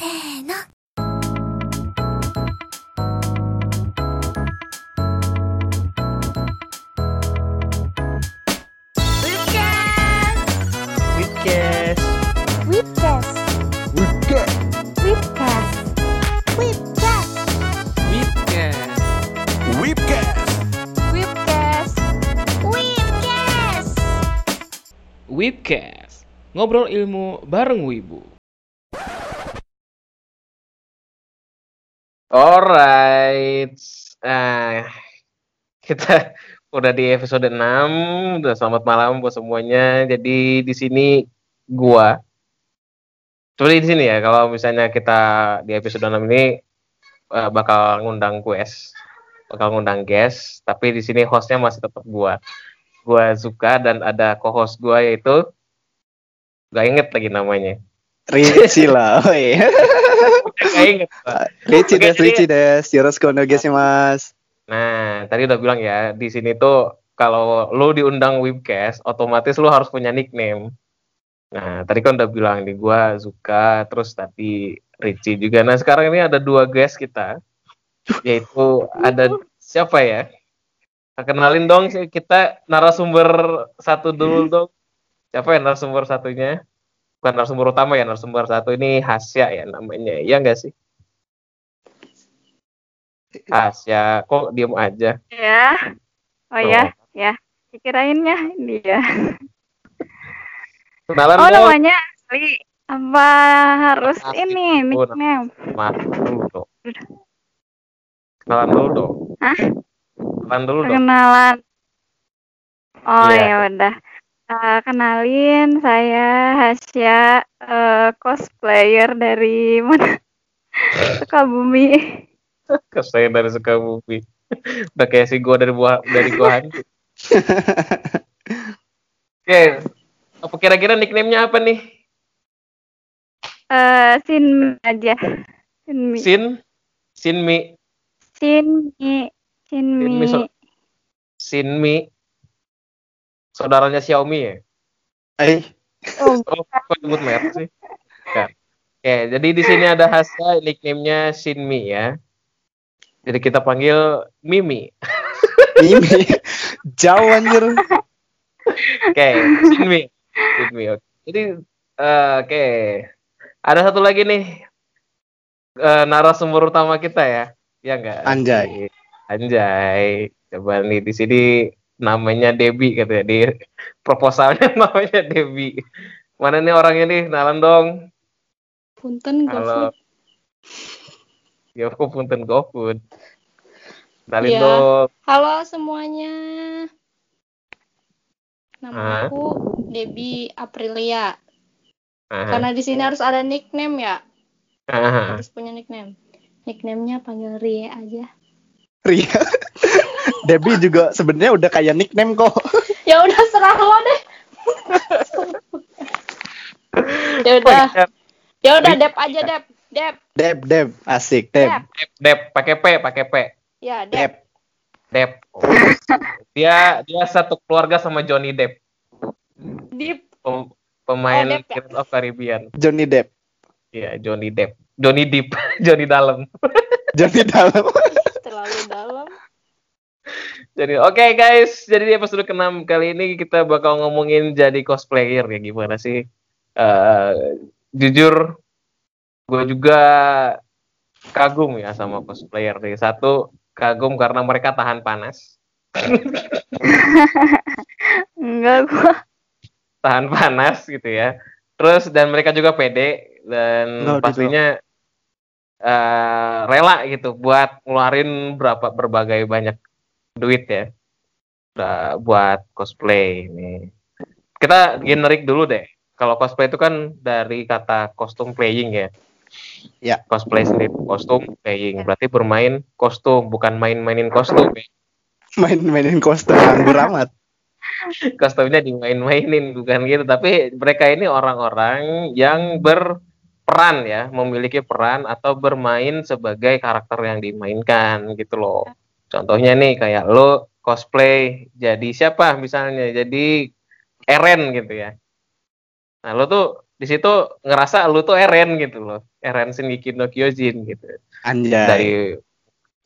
せーの。Webcast. Webcast. Webcast. Webcast. Webcast. Webcast. Webcast. Webcast. Webcast, ngobrol ilmu bareng Wibu. Alright. Nah, kita udah di episode 6. Udah selamat malam buat semuanya. Jadi di sini gua seperti di sini ya, kalau misalnya kita di episode 6 ini eh, bakal ngundang guest, bakal ngundang guest, tapi di sini hostnya masih tetap gua. Gua Zuka dan ada co-host gua yaitu gak inget lagi namanya. Richie lah, oi. Pak. Richie des, Richie des. Yoroshiku mas. Nah, tadi udah bilang ya, di sini tuh kalau lu diundang webcast, otomatis lu harus punya nickname. Nah, tadi kan udah bilang di gua Zuka, terus tadi Richie juga. Nah, sekarang ini ada dua guest kita, yaitu ada siapa ya? Nah, Kenalin dong kita narasumber satu dulu dong. Siapa ya narasumber satunya? Bukan narasumber utama ya, narasumber satu ini Hasya ya namanya. Iya nggak sih? Hasya, kok diem aja? Ya. Oh ya, ya. Dikirainnya dia. Kenalan Oh dong. namanya asli. Apa harus Asli. ini Oh, nickname? Mas, dulu dong. Kenalan dulu dong. Hah? Kenalan dulu dong. Perkenalan. Oh Iya. ya udah. Eh, kenalin saya Hasya eh, cosplayer dari mana? Sukabumi. Kesaya dari Sukabumi. Udah kayak si gua dari buah dari gua hantu. Oke. Apa kira-kira nickname-nya apa nih? Eh Sinmi aja. Sinmi. Sin Sinmi Sinmi. Sinmi. Sinmi, so- Sinmi saudaranya Xiaomi ya? Eh, Oh, Oh, kok nyebut merek sih? Bukan. Oke, jadi di sini ada Hasa, nickname-nya Shinmi ya. Jadi kita panggil Mimi. ini jauh anjir. Oke, Shinmi. Shinmi. oke. Jadi eh, oke. Ada satu lagi nih eh, narasumber utama kita ya. Ya enggak? Anjay. Anjay. Coba nih di sini namanya Debbie katanya di proposalnya namanya Debbie. Mana nih orangnya nih? Nalan dong. Punten Halo. GoFood. Ya aku punten GoFood. Kenalin Iya. dong. Halo semuanya. Nama Hah? aku Debbie Aprilia. Aha. Karena di sini harus ada nickname ya. Aha. Harus punya nickname. Nickname-nya panggil Rie aja. Ria. Debbie juga sebenarnya udah kayak nickname kok. Ya udah serah lo deh. ya udah. Ya udah Dep aja Dep. Dep. Deb, Deb, asik, Deb. Dep. Dep, Dep, pakai P, pakai P. Ya Dep. Deb. Dep. Oh. Dia dia satu keluarga sama Johnny Depp, pem- pemain Oh, Depp ya? Pirates of Caribbean. Johnny Depp. Iya, Johnny Depp. Johnny Depp, Johnny Dalam. Johnny dalam. Terlalu dalam. Jadi oke guys, jadi di episode ke-6 kali ini kita bakal ngomongin jadi cosplayer ya gimana sih? Eh, jujur gue juga kagum ya sama cosplayer nih. Satu kagum karena mereka tahan panas, enggak gua. tahan panas gitu ya. Terus dan mereka juga pede dan gitu. pastinya eh, rela gitu buat ngeluarin berapa berbagai banyak duit ya Udah buat cosplay ini. Kita generik dulu deh. Kalau cosplay itu kan dari kata kostum playing ya. Ya. Cosplay sendiri kostum playing berarti bermain kostum bukan main-mainin kostum. ya. Main-mainin kostum nganggur amat. Kostumnya dimain-mainin bukan gitu. Tapi mereka ini orang-orang yang berperan ya, memiliki peran atau bermain sebagai karakter yang dimainkan gitu loh. Contohnya nih kayak lo cosplay jadi siapa misalnya jadi Eren gitu ya. Nah lo tuh di situ ngerasa lu tuh Eren gitu loh Eren Shingeki no Kyojin gitu Anjay. dari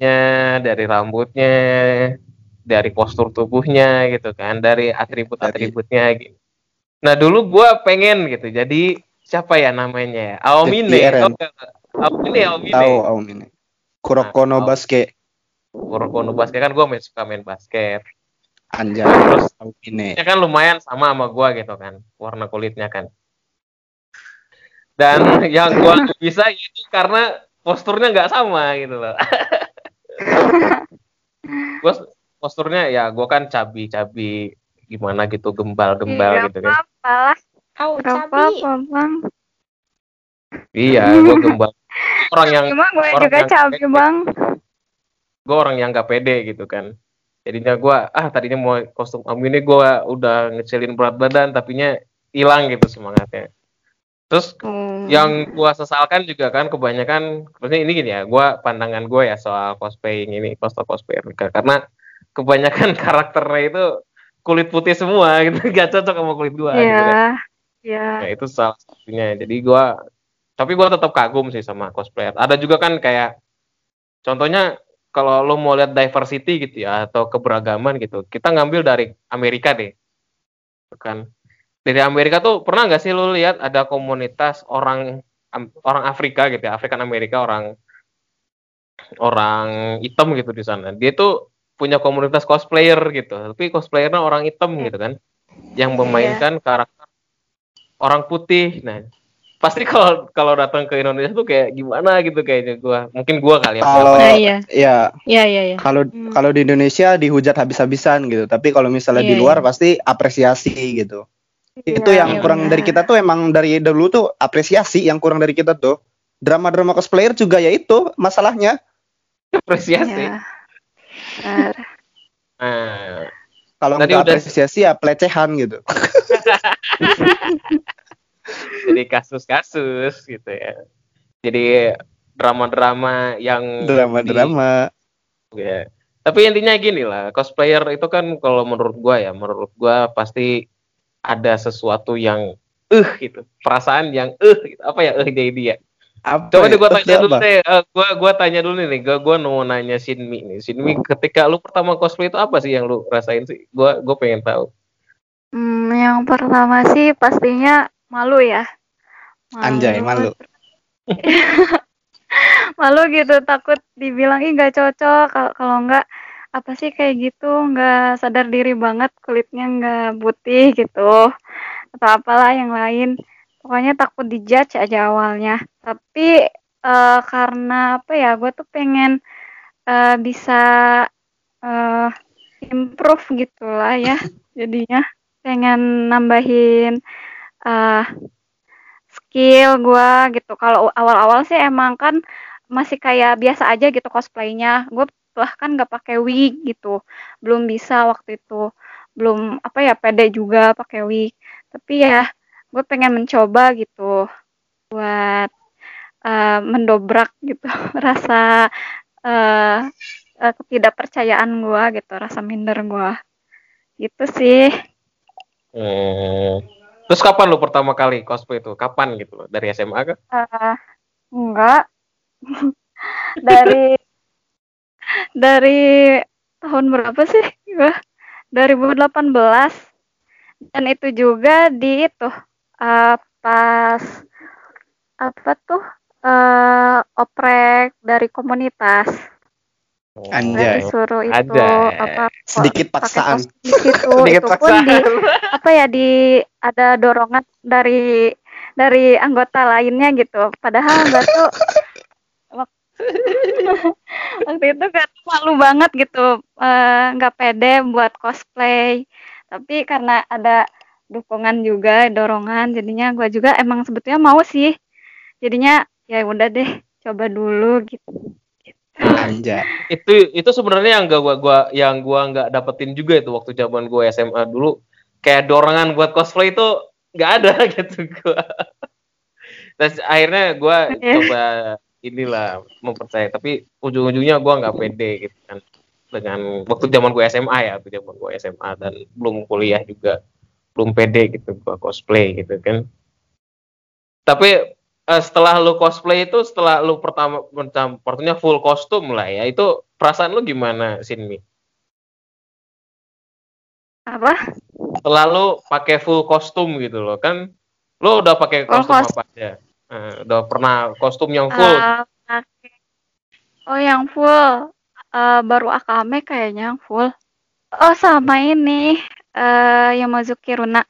nya dari rambutnya dari postur tubuhnya gitu kan dari atribut-atributnya gitu nah dulu gua pengen gitu jadi siapa ya namanya ya Aomine nggak? Aomine Aomine Tahu Om ini. Kuroko no Nah, basket. Kuroko no basket kan gua main suka main basket Anjay. Terus- ini. ya kan lumayan sama sama gua gitu kan warna kulitnya kan dan yang gua nggak bisa itu karena posturnya nggak sama gitu loh gua posturnya ya gua kan cabi cabi gimana gitu gembal gembal Iya, gitu kan apa lah. Au, Gak cabi. iya gua gembal orang yang Cuma gue orang juga yang- cabi, Bang. Gue orang yang gak pede gitu kan jadinya gua ah tadinya mau kostum am ini gua udah ngecilin berat badan tapinya hilang gitu semangatnya terus Hmm. yang gua sesalkan juga kan kebanyakan maksudnya ini gini ya gua pandangan gue ya soal cosplaying ini kostum cosplay karena kebanyakan karakternya itu kulit putih semua gitu gak cocok sama kulit gua gitu kan. Iya. Iya. Ya itu salah satunya. Jadi gua tapi gua tetap kagum sih sama cosplayer. Ada juga kan kayak contohnya kalau lo mau lihat diversity gitu ya atau keberagaman gitu, kita ngambil dari Amerika deh. Gitu Kan. Dari Amerika tuh pernah nggak sih lo lihat ada komunitas orang orang Afrika gitu ya, Afrikan Amerika orang orang hitam gitu di sana. Dia tuh punya komunitas cosplayer gitu, tapi cosplayernya orang hitam gitu kan, yang memainkan karakter orang putih. Nah, pasti kalau kalau datang ke Indonesia tuh kayak gimana gitu kayaknya gua. Mungkin gua kali ya. Kalau Nah, iya. ya Iya, iya, iya. kalau Hmm. kalau di Indonesia dihujat habis-habisan gitu. Tapi kalau misalnya di Iya, luar iya. pasti apresiasi gitu. itu Iya, yang iya, kurang benar. dari kita tuh emang dari dulu tuh apresiasi yang kurang dari kita tuh. Drama-drama cosplayer juga ya itu masalahnya. apresiasi. Iya. Nah, Kalau nggak udah- apresiasi ya pelecehan gitu. jadi kasus-kasus gitu ya. Jadi drama-drama yang Drama-drama. di- ya. Tapi intinya gini lah, cosplayer itu kan kalau menurut gua ya, menurut gua pasti ada sesuatu yang eh gitu, perasaan yang eh gitu. apa ya eh dia dia. Apa Coba ya? deh gua Terus tanya dulu deh, eh, gua gua tanya dulu nih, gua gua mau nanya Shinmi nih. Shinmi ketika lu pertama cosplay itu apa sih yang lu rasain sih? Gua gua pengen tahu. Hmm, yang pertama sih pastinya malu ya. Anjay, malu. malu gitu takut dibilang ih nggak cocok. Kalau nggak apa sih kayak gitu? Nggak sadar diri banget kulitnya nggak putih gitu. Atau apalah yang lain. Pokoknya takut dijudge aja awalnya. Tapi eh, karena apa ya gue tuh pengen eh, bisa eh, improve gitulah ya jadinya. Pengen nambahin eh skill gua gitu. Kalau awal-awal sih emang kan masih kayak biasa aja gitu cosplaynya. Gue bahkan nggak pakai wig gitu. Belum bisa waktu itu. Belum apa ya pede juga pakai wig. Tapi ya gue pengen mencoba gitu buat eh, mendobrak gitu rasa eh eh, ketidakpercayaan gua gitu, rasa minder gua. Gitu sih. Hmm. Terus kapan lu pertama kali cosplay itu? Kapan gitu loh? Dari SMA kah? Eh, enggak. dari dari tahun berapa sih? Gua 2018. Dan itu juga di itu eh, pas apa tuh eh oprek dari komunitas. Gue Anjay. disuruh itu Ada. apa Sedikit paksaan. situ. Sedikit itu pun di paksaan. apa ya di ada dorongan dari dari anggota lainnya gitu padahal nggak tuh wak- waktu itu gak tuh malu banget gitu eh, nggak pede buat cosplay tapi karena ada dukungan juga dorongan jadinya gua juga emang sebetulnya mau sih jadinya ya udah deh coba dulu gitu Anjay. itu itu sebenarnya yang gak gua, gua yang gua nggak dapetin juga itu waktu zaman gua SMA dulu. Kayak dorongan buat cosplay itu nggak ada gitu gua. Terus akhirnya gua Iya. coba inilah mempercayai. Tapi ujung-ujungnya gua nggak pede gitu kan. Dengan waktu zaman gua SMA ya waktu zaman gua SMA dan belum kuliah juga. Belum pede gitu gua cosplay gitu kan. Tapi eh, setelah lu cosplay itu setelah lu pertama pertamanya full kostum lah ya. Itu perasaan lu gimana, Sinmi? Apa? Setelah lu pakai full kostum gitu loh. Kan lu udah pakai Oh, kostum kos- apa aja? Eh, udah pernah kostum yang full. Eh, pakai- oh, yang full. Eh, baru Akame kayaknya yang full. Oh, sama ini. eh Yamazuki Runa.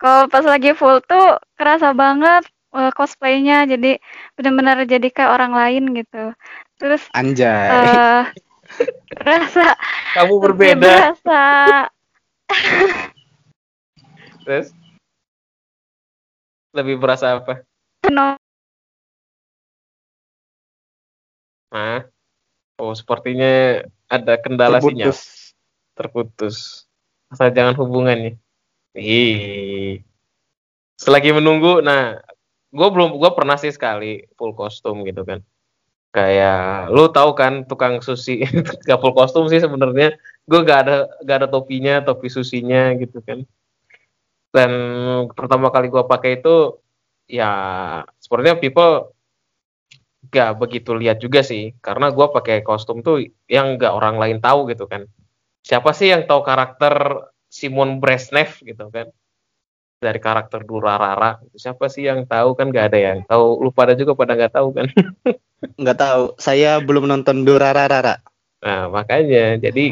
Kalau pas lagi full tuh kerasa banget eh, cosplaynya. Jadi benar-benar jadi kayak orang lain gitu. Terus Anjay. eh rasa Kamu lebih berbeda. berasa Terus lebih berasa apa? no- Nah, oh sepertinya ada kendala sinyal. Terputus. terputus. Asal jangan hubungannya. Ih. Selagi menunggu, nah, gue belum, gue pernah sih sekali full kostum gitu kan. Kayak, lu tahu kan tukang sushi, gak full kostum sih sebenarnya. Gue gak ada, gak ada topinya, topi susinya gitu kan. Dan pertama kali gue pakai itu, ya sepertinya people gak begitu lihat juga sih, karena gue pakai kostum tuh yang gak orang lain tahu gitu kan siapa sih yang tahu karakter Simon Brezhnev gitu kan dari karakter Durarara siapa sih yang tahu kan gak ada yang tahu lu pada juga pada nggak tahu kan Nggak tahu. Saya belum nonton Durarara. nah makanya jadi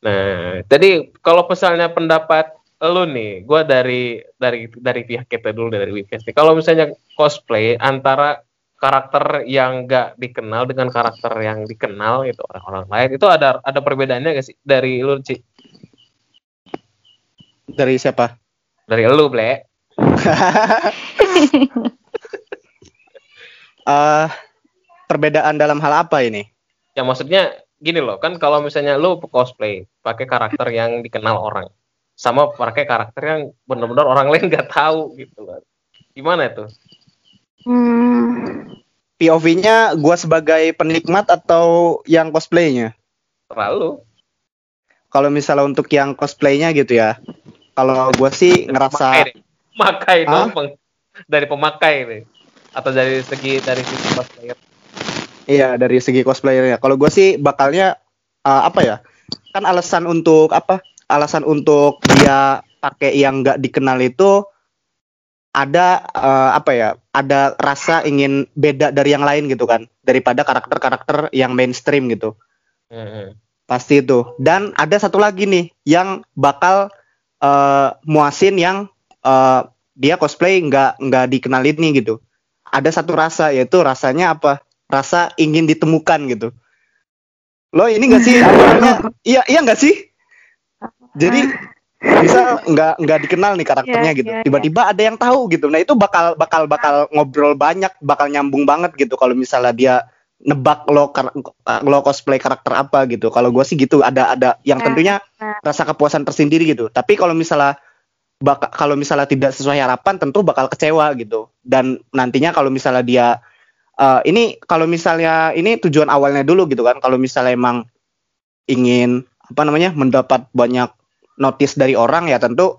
nah jadi kalau misalnya pendapat lu nih gua dari dari dari pihak kita dulu dari Wipes nih kalau misalnya cosplay antara karakter yang nggak dikenal dengan karakter yang dikenal itu orang-orang lain itu ada ada perbedaannya gak sih dari lu Ci? Dari siapa? Dari lu Ble Eh perbedaan dalam hal apa ini? Ya maksudnya gini loh, kan kalau misalnya lu cosplay pakai karakter yang dikenal orang, sama pakai karakter yang benar-benar orang lain nggak tahu gitu loh. Gimana itu? Hmm, POV-nya gua sebagai penikmat atau yang cosplaynya? Terlalu. Kalau misalnya untuk yang cosplaynya gitu ya. Kalau gua sih ngerasa. Pemakai Hah? dong, dari pemakai nih. Atau dari segi dari sisi cosplayer. iya dari segi cosplayernya. Kalau gua sih bakalnya eh, apa ya? Kan alasan untuk apa? Alasan untuk dia pakai yang nggak dikenal itu ada eh, apa ya? Ada rasa ingin beda dari yang lain gitu kan, daripada karakter-karakter yang mainstream gitu. Hmm. Pasti itu. Dan ada satu lagi nih yang bakal eh, muasin yang eh, dia cosplay nggak nggak dikenalin nih gitu. Ada satu rasa yaitu rasanya apa? Rasa ingin ditemukan gitu. Lo ini nggak sih? Iya iya nggak sih? Jadi bisa nggak nggak dikenal nih karakternya Iya, gitu. iya, iya. Tiba-tiba ada yang tahu gitu. Nah itu bakal bakal bakal ngobrol banyak, bakal nyambung banget gitu kalau misalnya dia nebak lo lo cosplay karakter apa gitu. Kalau gue sih gitu ada ada yang Ya. tentunya Nah. rasa kepuasan tersendiri gitu. Tapi kalau misalnya bak kalau misalnya tidak sesuai harapan tentu bakal kecewa gitu. Dan nantinya kalau misalnya dia eh, ini kalau misalnya ini tujuan awalnya dulu gitu kan. Kalau misalnya emang ingin apa namanya mendapat banyak notice dari orang ya tentu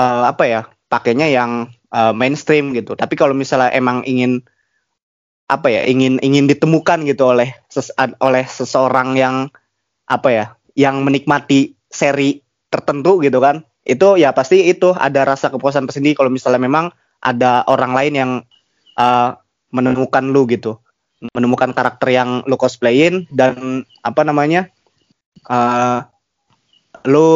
eh, apa ya pakainya yang eh, mainstream gitu. Tapi kalau misalnya emang ingin apa ya ingin ingin ditemukan gitu oleh ses- oleh seseorang yang apa ya yang menikmati seri tertentu gitu kan. Itu ya pasti itu ada rasa kepuasan tersendiri kalau misalnya memang ada orang lain yang eh, menemukan lu gitu. Menemukan karakter yang lu cosplayin dan apa namanya eh lu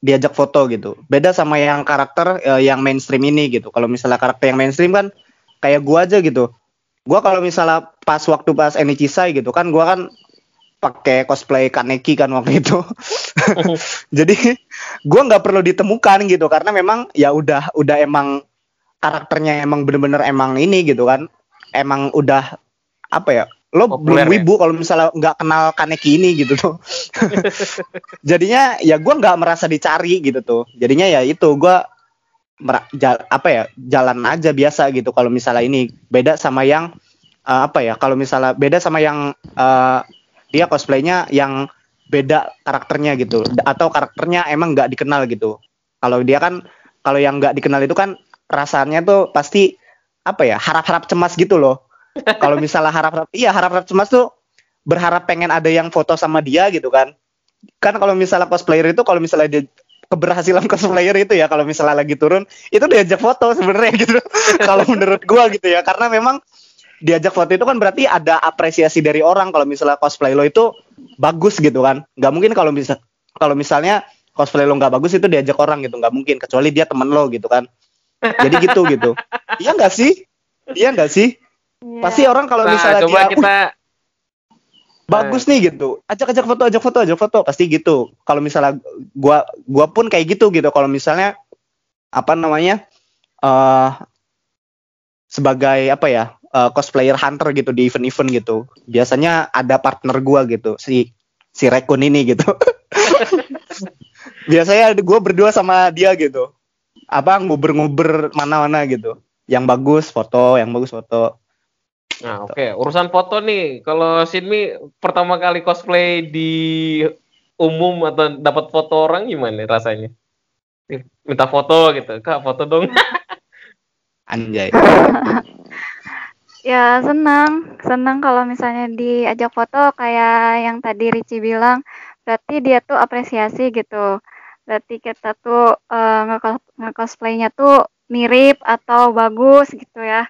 diajak foto gitu. Beda sama yang karakter eh, yang mainstream ini gitu. Kalau misalnya karakter yang mainstream kan kayak gua aja gitu gua kalau misalnya pas waktu pas Enichisa gitu kan gua kan pakai cosplay Kaneki kan waktu itu. Jadi gua nggak perlu ditemukan gitu karena memang ya udah udah emang karakternya emang bener-bener emang ini gitu kan. Emang udah apa ya lo Populer belum ya? wibu kalau misalnya nggak kenal Kaneki ini gitu tuh. Jadinya ya gua nggak merasa dicari gitu tuh. Jadinya ya itu gua mera- ja- apa ya jalan aja biasa gitu kalau misalnya ini beda sama yang eh, apa ya kalau misalnya beda sama yang eh, dia cosplaynya yang beda karakternya gitu atau karakternya emang nggak dikenal gitu kalau dia kan kalau yang nggak dikenal itu kan perasaannya tuh pasti apa ya harap-harap cemas gitu loh. Kalau misalnya harap-harap, iya harap-harap cemas tuh berharap pengen ada yang foto sama dia gitu kan. Kan kalau misalnya cosplayer itu kalau misalnya dia keberhasilan cosplayer itu ya kalau misalnya lagi turun itu diajak foto sebenarnya gitu. kalau menurut gua gitu ya karena memang diajak foto itu kan berarti ada apresiasi dari orang kalau misalnya cosplay lo itu bagus gitu kan. Nggak mungkin kalau bisa kalau misalnya cosplay lo nggak bagus itu diajak orang gitu nggak mungkin kecuali dia temen lo gitu kan. Jadi gitu gitu. Iya nggak sih? Iya nggak sih? Iya. Pasti orang kalau Nah, misalnya coba dia kita "Wih, bagus nih gitu, ajak-ajak foto, ajak foto, ajak foto, pasti gitu. Kalau misalnya gua gua pun kayak gitu gitu. Kalau misalnya apa namanya eh sebagai apa ya eh, cosplayer hunter gitu di event-event gitu, biasanya ada partner gua gitu si si Rekun ini gitu. biasanya gua berdua sama dia gitu. Apa nguber-nguber mana-mana gitu. Yang bagus foto, yang bagus foto. Nah, oke. Urusan foto nih. Kalau Sinmi pertama kali cosplay di umum atau dapat foto orang gimana rasanya? Ih, Minta foto gitu. Kak, foto dong. Anjay. Ya senang, senang kalau misalnya diajak foto kayak yang tadi Ricci bilang, berarti dia tuh apresiasi gitu. Berarti kita tuh eh, nge- nge-cosplaynya tuh mirip atau bagus gitu ya.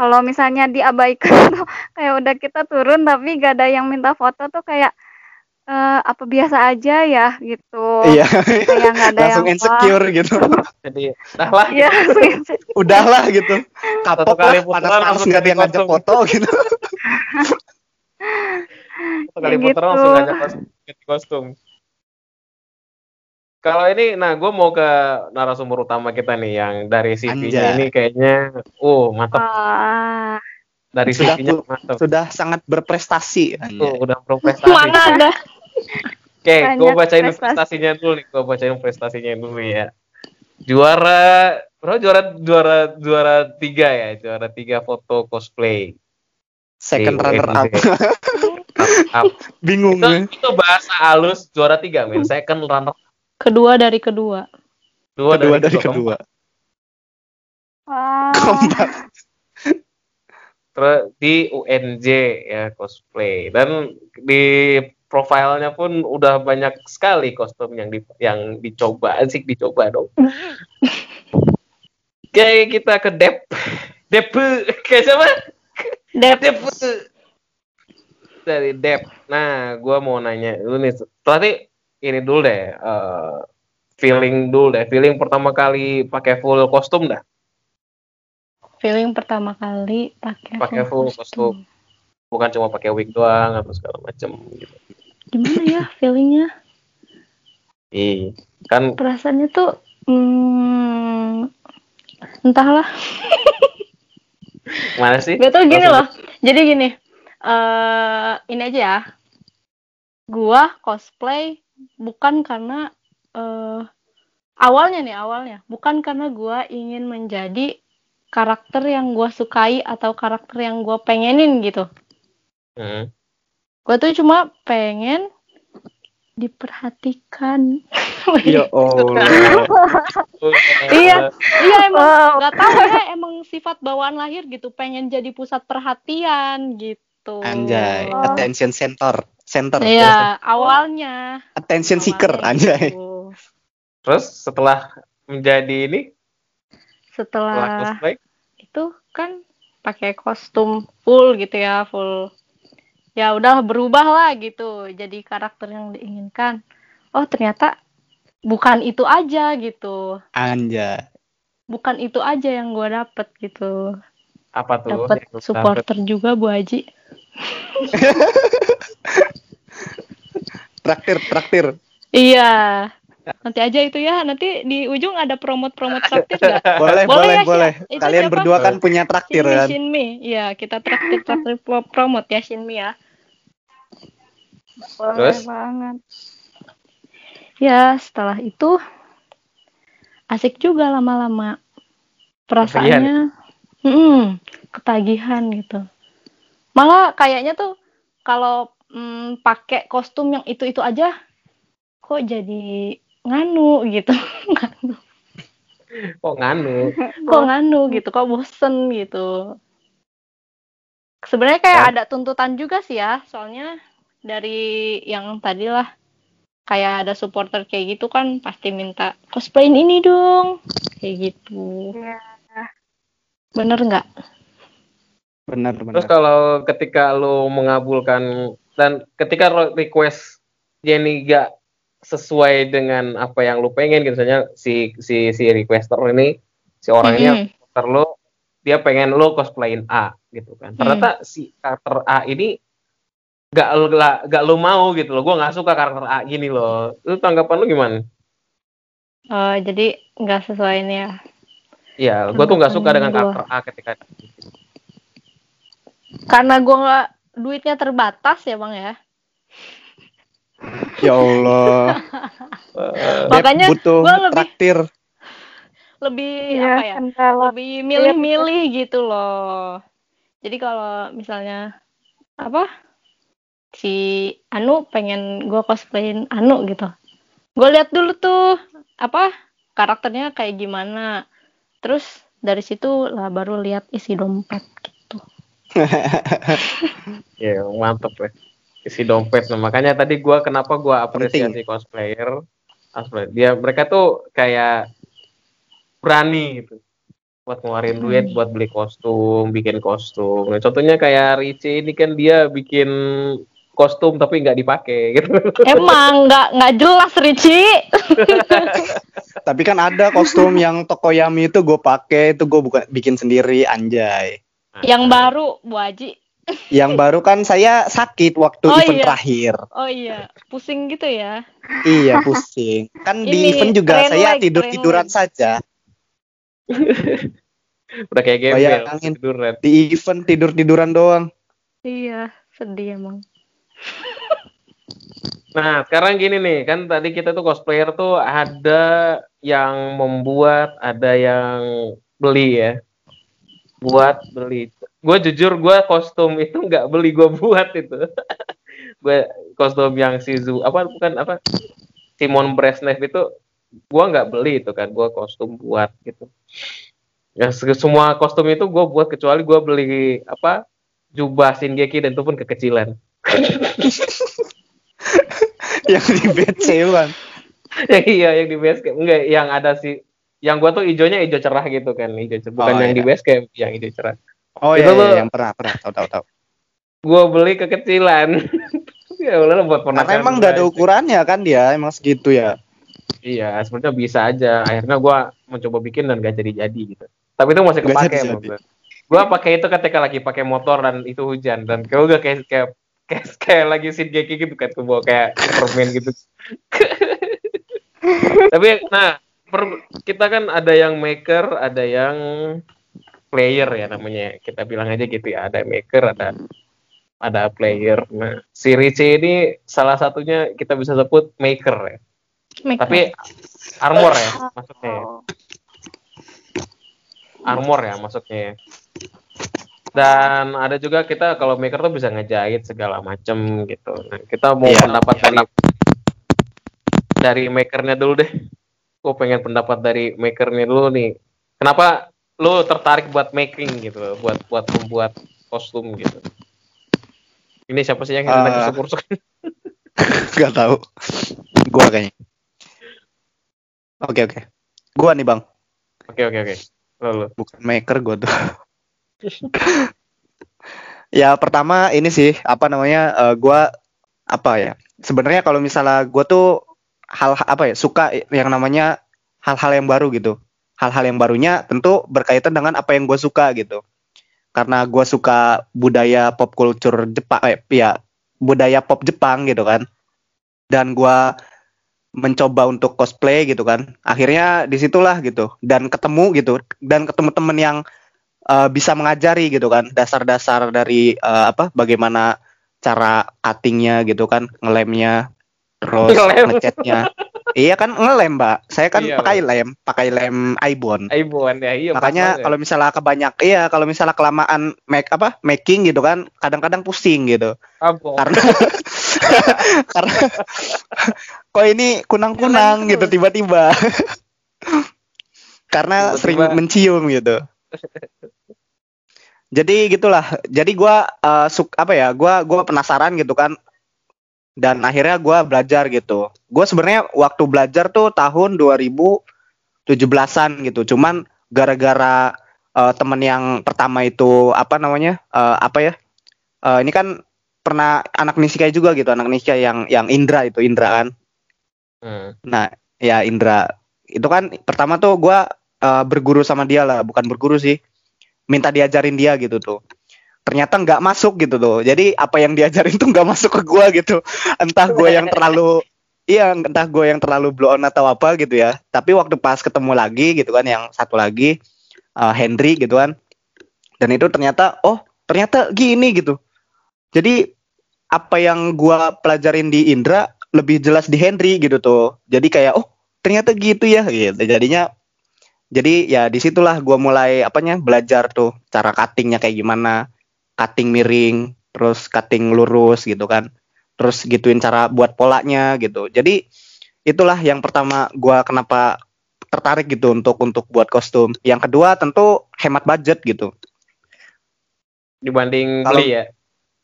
Kalau misalnya diabaikan tuh kayak udah kita turun tapi gak ada yang minta foto tuh kayak eh, apa biasa aja ya gitu. Iya. Kayak ada Langsung yang insecure gitu. Jadi, dah lah. Iya, Udahlah gitu. Kapok kali lah, putaran panas-panas langsung nggak ada yang ngajak foto gitu. Satu kali Ya gitu. langsung ngajak kostum. Kalau ini, nah gue mau ke narasumber utama kita nih yang dari CV-nya ini kayaknya, uh mantap. Wah, Dari Sudah CV-nya mantap. Sudah sangat berprestasi. Tuh, udah berprestasi. Mana ada? Oke, gue Banyak bacain prestasi. prestasinya dulu nih. Gue bacain prestasinya dulu ya. Juara, bro juara juara juara tiga ya, juara tiga foto cosplay. Second Di runner up. Up. Bingung. itu, ya. itu bahasa halus juara tiga men. Second runner Kedua dari kedua. dua Kedua dari, dari kedua. kedua. wah. Keempat. Terus di UNJ ya cosplay dan di profilnya pun udah banyak sekali kostum yang di, yang dicoba asik dicoba dong. Oke kita ke Dep Dep kayak siapa? Dep. Dep dari Dep. Nah, gua mau nanya dulu nih. Berarti ini dulu deh. eh, feeling dulu deh. Feeling pertama kali pakai full kostum dah. Feeling pertama kali pakai Pakai full kostum. Bukan cuma pakai wig doang atau segala macem gitu. Gimana ya feelingnya? Iya. Kan Perasaannya tuh hmm, entahlah. mana sih? Gak tau gini loh. Jadi gini. eh ini aja ya. Gua cosplay bukan karena eh awalnya nih awalnya bukan karena gua ingin menjadi karakter yang gua sukai atau karakter yang gua pengenin gitu. Hmm. Gue tuh cuma pengen diperhatikan. Ya Allah. Iya. iya emang nggak tahu ya emang sifat bawaan lahir gitu pengen jadi pusat perhatian gitu. Anjay. Oh. Attention center. Center. Iya awalnya. Attention seeker. Anjay. gitu. Terus setelah menjadi ini, setelah itu kan pakai kostum full gitu ya full. Ya udah berubah lah gitu jadi karakter yang diinginkan. Oh ternyata bukan itu aja gitu. Anjay. bukan itu aja yang gue dapet gitu apa tuh? dapet lu supporter juga Bu Haji Traktir, traktir. iya nanti aja itu ya nanti di ujung ada promote-promote traktir nggak Boleh, Boleh boleh, ya, boleh. Itu Kalian siapa? berdua kan punya traktir Shinmi kan. Shinmi iya kita traktir traktir pro- promote ya Shinmi ya Boleh Terus? banget. ya setelah itu asik juga lama-lama perasaannya mm, ketagihan gitu malah kayaknya tuh kalau mm, pakai kostum yang itu itu aja kok jadi nganu gitu. Nganu. Kok nganu? Kok nganu gitu kok bosen gitu. Sebenarnya kayak Ya. ada tuntutan juga sih ya soalnya dari yang tadi lah. Kayak ada supporter kayak gitu kan pasti minta cosplayin ini dong kayak gitu. Iya. bener nggak? Benar terus benar. kalau ketika lu mengabulkan dan ketika request Jenny gak sesuai dengan apa yang lu pengen gitu misalnya si si si requester ini si orang ini Mm-mm. karakter lu dia pengen lu cosplayin A gitu kan. Ternyata si karakter A ini gak lu gak, gak lu mau gitu loh. Gue nggak suka karakter A gini loh. Lu tanggapan lu gimana? Eh, jadi nggak sesuai ini ya? Iya, gue tuh nggak suka dengan karakter A ketika karena gua nggak duitnya terbatas ya bang ya Ya Allah. Beb, Makanya butuh gua lebih- traktir. lebih Iya, apa ya kendala. lebih milih-milih gitu loh. Jadi kalau misalnya apa si Anu pengen gue cosplayin Anu gitu, gue lihat dulu tuh apa karakternya kayak gimana. Terus dari situ lah baru lihat isi dompet gitu. Ya mantep ya. Isi dompet. Nah, makanya tadi gua kenapa gua apresiasi cosplayer? Cosplayer dia mereka tuh kayak berani gitu. Buat ngeluarin Hmm. duit buat beli kostum bikin kostum. Nah, contohnya kayak Richie ini kan dia bikin kostum tapi nggak dipakai gitu. Emang nggak nggak jelas Ricci. Tapi kan ada kostum yang Tokoyami itu gue pakai itu gue bukan bikin sendiri anjay. Yang baru Bu Haji. Yang baru kan saya sakit waktu Oh, event iya. terakhir. Oh iya, pusing gitu ya. Iya pusing. Kan di Ini, event juga saya leg, tidur tiduran train saja. udah kayak gembel Bayangin. tiduran Di event tidur tiduran doang. Iya, sedih emang. Nah, sekarang gini nih, kan tadi kita tuh cosplayer tuh ada yang membuat, ada yang beli ya. Buat beli. Gue jujur, gue kostum itu nggak beli, gue buat itu. gue kostum yang si Zu, apa bukan apa Simon Brezhnev itu, gue nggak beli itu kan, gue kostum buat gitu. Ya se- semua kostum itu gue buat kecuali gue beli apa jubah Shingeki dan itu pun kekecilan. yang di BC kan. yang iya yang di base enggak yang ada sih yang gua tuh hijaunya hijau cerah gitu kan hijau cerah bukan Oh, yang iya. di base camp yang hijau cerah. Oh Itu iya, iya, yang pernah pernah. Tahu tahu tahu. gua beli kekecilan. Ya udah buat Karena ponakan emang gua nggak ada ukurannya kan dia emang segitu ya. iya sebenarnya bisa aja. Akhirnya gua mencoba bikin dan gak jadi jadi gitu. Tapi itu masih kepake emang gua. gua pakai itu ketika lagi pakai motor dan itu hujan. Dan kalau udah kayak kayak kayak, kayak lagi Shingeki gitu kan tuh bawa kayak Superman gitu. Tapi nah per- kita kan ada yang maker ada yang player ya namanya kita bilang aja gitu ya ada maker ada ada player nah si Richie ini salah satunya kita bisa sebut maker ya Make tapi armor ya maksudnya ya. Oh. armor ya maksudnya ya. dan ada juga kita kalau maker tuh bisa ngejahit segala macem gitu nah, kita mau Iya. pendapat dari dari makernya dulu deh gue pengen pendapat dari makernya dulu nih kenapa lu tertarik buat making gitu buat buat membuat kostum gitu ini siapa sih yang Ah. lagi rusuk-rusuk Gak tahu. Gua kayaknya. Oke oke. Gua nih bang, oke oke oke Lalu. bukan maker gua tuh. ya pertama ini sih apa namanya eh, gua apa ya sebenarnya kalau misalnya gua tuh hal apa ya suka yang namanya hal-hal yang baru gitu. Hal-hal yang barunya tentu berkaitan dengan apa yang gue suka gitu. Karena gua suka budaya pop culture Jepang eh ya budaya pop Jepang gitu kan. Dan gua mencoba untuk cosplay gitu kan. Akhirnya di situlah gitu. Dan ketemu gitu. Dan ketemu temen yang eh, bisa mengajari gitu kan. Dasar-dasar dari eh, apa bagaimana cara cuttingnya gitu kan. Ngelemnya terus ngecatnya iya kan ngelem mbak saya kan Iya, pakai lem pakai lem Aibon Aibuan ya iya makanya kalau misalnya kebanyak iya kalau misalnya kelamaan make apa making gitu kan kadang-kadang pusing gitu Ampun. karena karena kok ini kunang-kunang Jalan gitu terus. tiba-tiba karena Tiba-tiba- sering mencium gitu. Jadi gitulah. Jadi gua eh, suk apa ya? Gua gua penasaran gitu kan. Dan akhirnya gua belajar gitu. Gua sebenarnya waktu belajar tuh tahun 2017-an gitu. Cuman gara-gara eh, temen yang pertama itu apa namanya? eh, apa ya? Eh, ini kan pernah anak Nishikai juga gitu, anak Nishikai yang yang Indra itu, Indra kan. Hmm. Nah, ya Indra. Itu kan pertama tuh gua eh, berguru sama dia lah, bukan berguru sih. Minta diajarin dia gitu tuh. Ternyata nggak masuk gitu tuh. Jadi apa yang diajarin tuh nggak masuk ke gua gitu. Entah gue yang terlalu Iya, entah gue yang terlalu blow on atau apa gitu ya. Tapi waktu pas ketemu lagi gitu kan, yang satu lagi eh, Henry gitu kan. Dan itu ternyata, oh ternyata gini gitu. Jadi apa yang gua pelajarin di Indra lebih jelas di Henry gitu tuh. Jadi kayak oh ternyata gitu ya gitu. Jadinya jadi ya di situlah gua mulai apanya belajar tuh cara cuttingnya kayak gimana, cutting miring, terus cutting lurus gitu kan. Terus gituin cara buat polanya gitu. Jadi itulah yang pertama gua kenapa tertarik gitu untuk untuk buat kostum. Yang kedua tentu hemat budget gitu. Dibanding Kalau- beli ya.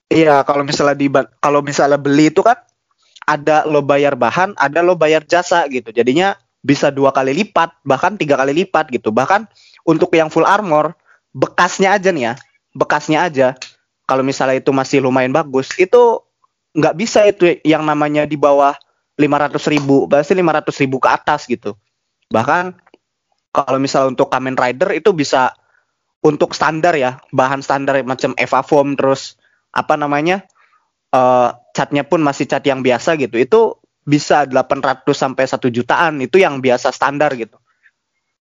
Iya, kalau misalnya di kalau misalnya beli itu kan ada lo bayar bahan, ada lo bayar jasa gitu. Jadinya bisa dua kali lipat, bahkan tiga kali lipat gitu. Bahkan untuk yang full armor, bekasnya aja nih ya, bekasnya aja. Kalau misalnya itu masih lumayan bagus, itu nggak bisa itu yang namanya di bawah 500 ribu, pasti 500 ribu ke atas gitu. Bahkan kalau misalnya untuk Kamen Rider itu bisa untuk standar ya, bahan standar macam Eva Foam terus apa namanya eh catnya pun masih cat yang biasa gitu itu bisa 800 sampai 1 jutaan itu yang biasa standar gitu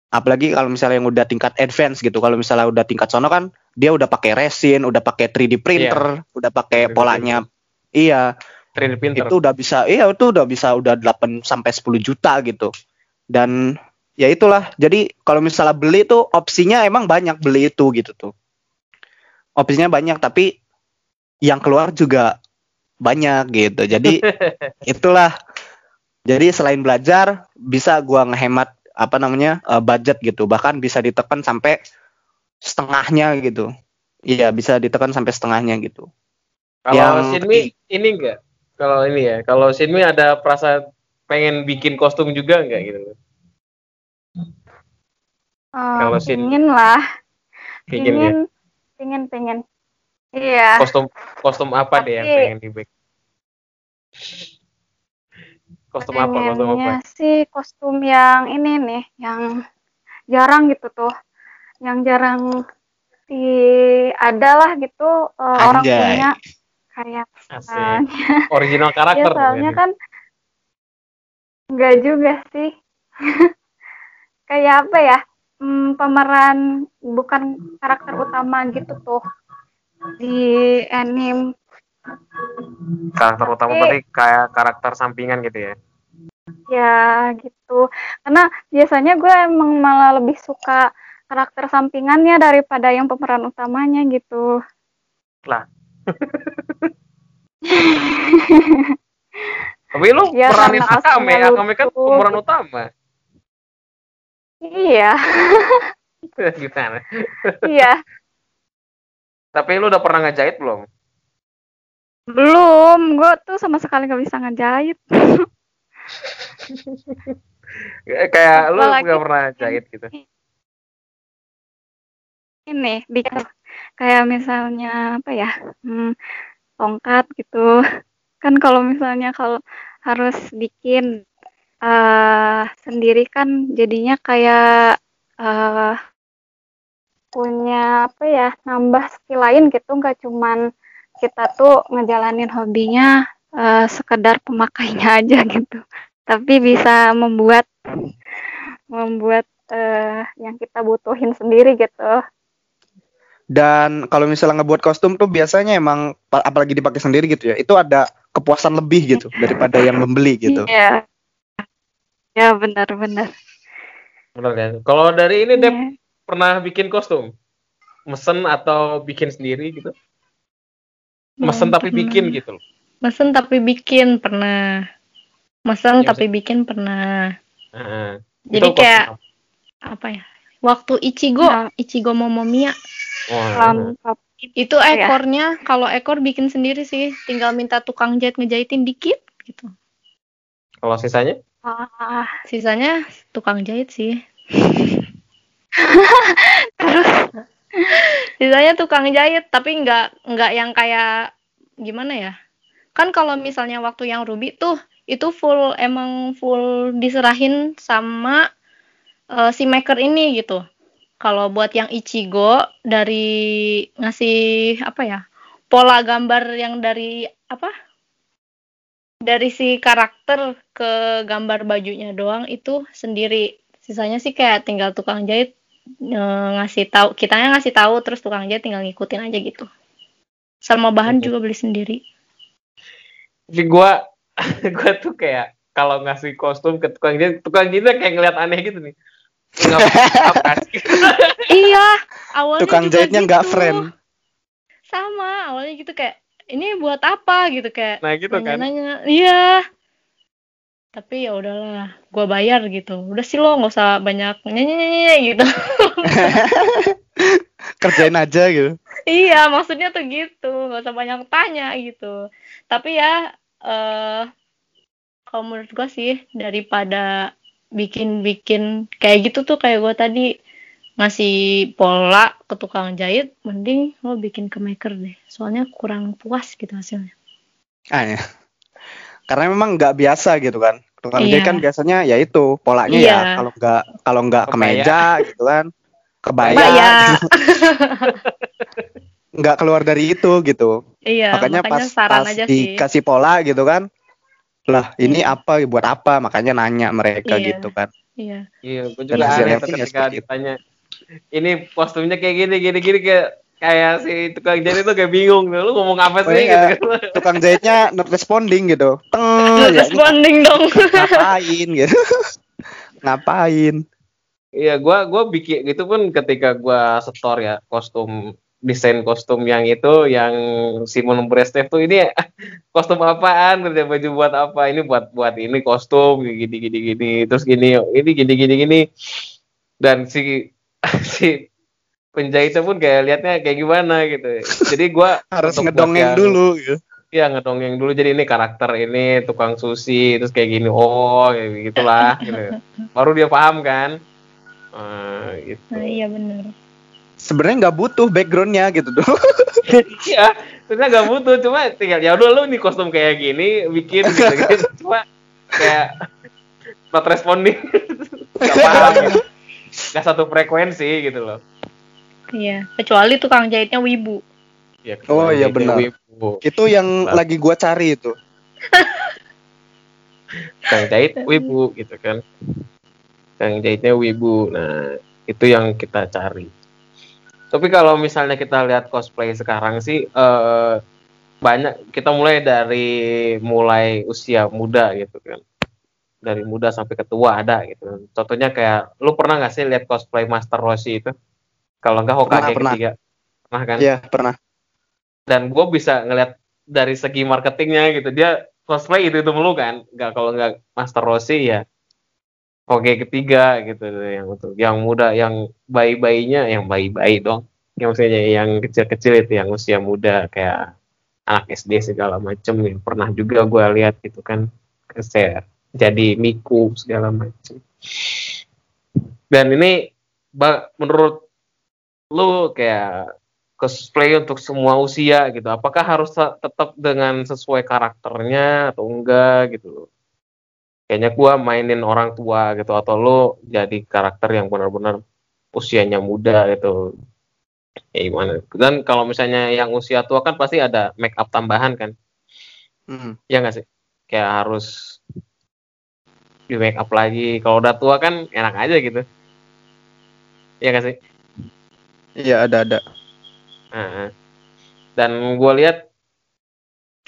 apalagi kalau misalnya yang udah tingkat advance gitu kalau misalnya udah tingkat sono kan dia udah pakai resin udah pakai 3D printer udah pakai 3D polanya iya. 3D printer. itu udah bisa iya itu udah bisa udah 8 sampai 10 juta gitu. Dan ya itulah jadi kalau misalnya beli tuh opsinya emang banyak beli itu gitu tuh. Opsinya banyak tapi yang keluar juga banyak gitu. Jadi itulah. Jadi selain belajar bisa gua ngehemat apa namanya eh, budget gitu. Bahkan bisa ditekan sampai setengahnya gitu iya bisa ditekan sampai setengahnya gitu Kalau yang Shinmi ini enggak? Kalau ini ya, kalau Shinmi ada perasaan pengen bikin kostum juga enggak gitu? Eh, Kalau Sin- pingin lah, Bikin ya. pingin. Iya. Kostum kostum apa deh yang Tapi- pengen di Kostum apa? Kostum apa? Sih kostum yang ini nih, yang jarang gitu tuh, yang jarang di ada lah gitu eh, orang punya. Kayak Original ya karakter. soalnya tuh, kan enggak juga sih, kayak apa ya, hmm, pemeran bukan karakter utama gitu tuh di anime. Karakter utama Tapi- berarti kayak karakter sampingan gitu ya. ya gitu. Karena biasanya gue emang malah lebih suka karakter sampingannya daripada yang pemeran utamanya gitu Tapi lu Ya, peranin Akame, Akame kan pemeran utama. iya Gimana? iya Tapi lu udah pernah ngejahit belum? belum gue tuh sama sekali gak bisa ngejahit Kayak lu Apalagi gak pernah jahit gitu. Ini bikin kayak misalnya apa ya hmm, tongkat gitu. Kan kalau misalnya kalau harus bikin eh sendiri kan jadinya kayak eh punya apa ya nambah skill lain gitu. Nggak cuman kita tuh ngejalanin hobinya eh sekedar pemakainya aja gitu. Tapi bisa membuat membuat eh yang kita butuhin sendiri gitu Dan kalau misalnya ngebuat kostum tuh biasanya emang pa- apalagi dipakai sendiri gitu ya, itu ada kepuasan lebih gitu daripada yang membeli gitu. Iya. Ya benar-benar. Bener kan? Kalau dari ini Dep Iya. pernah bikin kostum? Mesen atau bikin sendiri gitu? Mesen tapi bikin gitu loh. Mesen tapi bikin pernah. Mesen Ya, tapi bikin pernah. Heeh. Jadi kayak apa? apa ya waktu Ichigo Nah. Ichigo Momomiya Wah, Lengkap. itu Iya. ekornya kalau ekor bikin sendiri sih. Tinggal minta tukang jahit ngejahitin dikit gitu. Kalau sisanya? Ah, sisanya tukang jahit sih. Terus sisanya tukang jahit tapi nggak nggak yang kayak gimana ya? Kan kalau misalnya waktu yang Ruby tuh itu full emang full diserahin sama eh, si maker ini gitu kalau buat yang Ichigo dari ngasih apa ya pola gambar yang dari apa dari si karakter ke gambar bajunya doang itu sendiri. Sisanya sih kayak tinggal tukang jahit eh, ngasih tahu kitanya ngasih tahu terus tukang jahit tinggal ngikutin aja gitu. Sama bahan juga beli sendiri. Tapi gue gue tuh kayak kalau ngasih kostum ke tukang jahit tukang jahitnya kayak ngeliat aneh gitu nih iya awalnya Tukang juga jahitnya nggak gitu. friend. sama awalnya gitu kayak ini buat apa? gitu kayak nah gitu kan. nanya-nanya. Iya. Tapi ya udahlah gua bayar gitu. Udah sih lo nggak usah banyak nyanyi nyanyi gitu. Kerjain aja gitu. iya maksudnya tuh gitu. Nggak usah banyak tanya gitu. Tapi ya eh kalau menurut gua sih daripada bikin-bikin kayak gitu tuh kayak gua tadi ngasih pola ke tukang jahit mending lo bikin ke maker deh soalnya kurang puas gitu hasilnya Ah, ya. Karena memang nggak biasa gitu kan. Tukang Iya. jahit kan biasanya ya itu polanya Iya. ya kalau nggak kalau nggak Kebaya. kemeja gitu kan. Kebaya. Kebaya. Nggak keluar dari itu gitu. iya makanya, makanya, pas, saran pas aja sih dikasih pola gitu kan. Lah, ini apa buat apa? Makanya nanya mereka Iya. gitu kan. iya iya gue juga aneh ya ketika ditanya ini kostumnya kayak gini gini gini kayak kayak si tukang jahit itu kayak bingung tuh lu ngomong apa Oh, sih iya. gitu kan Tukang jahitnya not responding gitu. Teng, Not ya, ini responding dong ngapain gitu. ngapain? Iya, gua gua bikin itu pun ketika gua setor ya kostum desain kostum yang itu yang Simon Brestev tuh ini kostum apaan? Kerja baju buat apa? Ini buat buat ini kostum gini gini gini terus gini ini gini gini gini. Dan si si penjahitnya pun kayak liatnya kayak gimana gitu. Jadi gua Harus ngedongeng yang- dulu gitu. Iya ngedongeng dulu. Jadi ini karakter ini tukang sushi terus kayak gini oh kayak gitulah gitu. baru dia paham kan? Eh, gitu. Nah iya bener Sebenarnya nggak butuh backgroundnya gitu tuh. iya sebenarnya nggak butuh cuma tinggal ya udah lu nih kostum kayak gini bikin gitu, gitu. cuma kayak not responding nggak paham gitu. nggak satu frekuensi gitu loh iya kecuali tukang jahitnya wibu ya, Oh, iya, benar. wibu. itu yang Lah. lagi gua cari itu. Kang jahit wibu gitu kan Kang jahitnya wibu nah itu yang kita cari tapi kalau misalnya kita lihat cosplay sekarang sih eh, banyak kita mulai dari mulai usia muda gitu kan. Dari muda sampai ke tua ada gitu. Contohnya kayak lu pernah nggak sih lihat cosplay Master Roshi itu? Kalau enggak Hokage Pernah, pernah. ketiga. Pernah kan? Iya, pernah. dan gue bisa ngeliat dari segi marketingnya gitu. Dia cosplay itu itu mulu kan. Nggak kalau nggak Master Roshi ya Oke ketiga gitu yang untuk yang muda yang bayi-bayinya yang bayi-bayi dong yang maksudnya yang kecil-kecil itu yang usia muda kayak anak SD segala macem yang pernah juga gue lihat gitu kan saya jadi miku segala macem dan ini menurut lu kayak cosplay untuk semua usia gitu. Apakah harus te- tetap dengan sesuai karakternya atau enggak gitu. Kayaknya gua mainin orang tua gitu atau lu jadi karakter yang benar-benar usianya muda gitu. Ya gimana? Dan kalau misalnya yang usia tua kan pasti ada make up tambahan kan. Hmm. Ya nggak sih? Kayak harus di make up lagi. Kalau udah tua kan enak aja gitu. Ya nggak sih? Iya, ada ada. Heeh. Dan gue lihat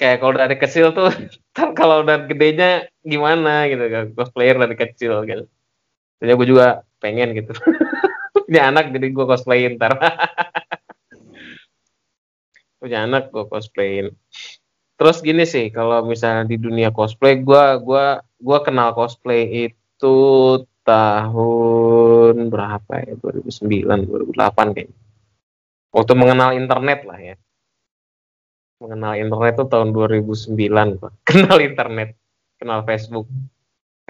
kayak kalau dari kecil tuh, ntar kalau udah gedenya gimana gitu kan, cosplayer dari kecil gitu. Jadi gue juga pengen gitu. Punya anak jadi gue cosplayin ntar. Punya anak gue cosplayin. Terus gini sih, kalau misalnya di dunia cosplay, gue gua gua kenal cosplay itu tahun berapa ya 2009 2008 kayaknya waktu mengenal internet lah ya mengenal internet tuh tahun 2009 Pak. kenal internet kenal Facebook.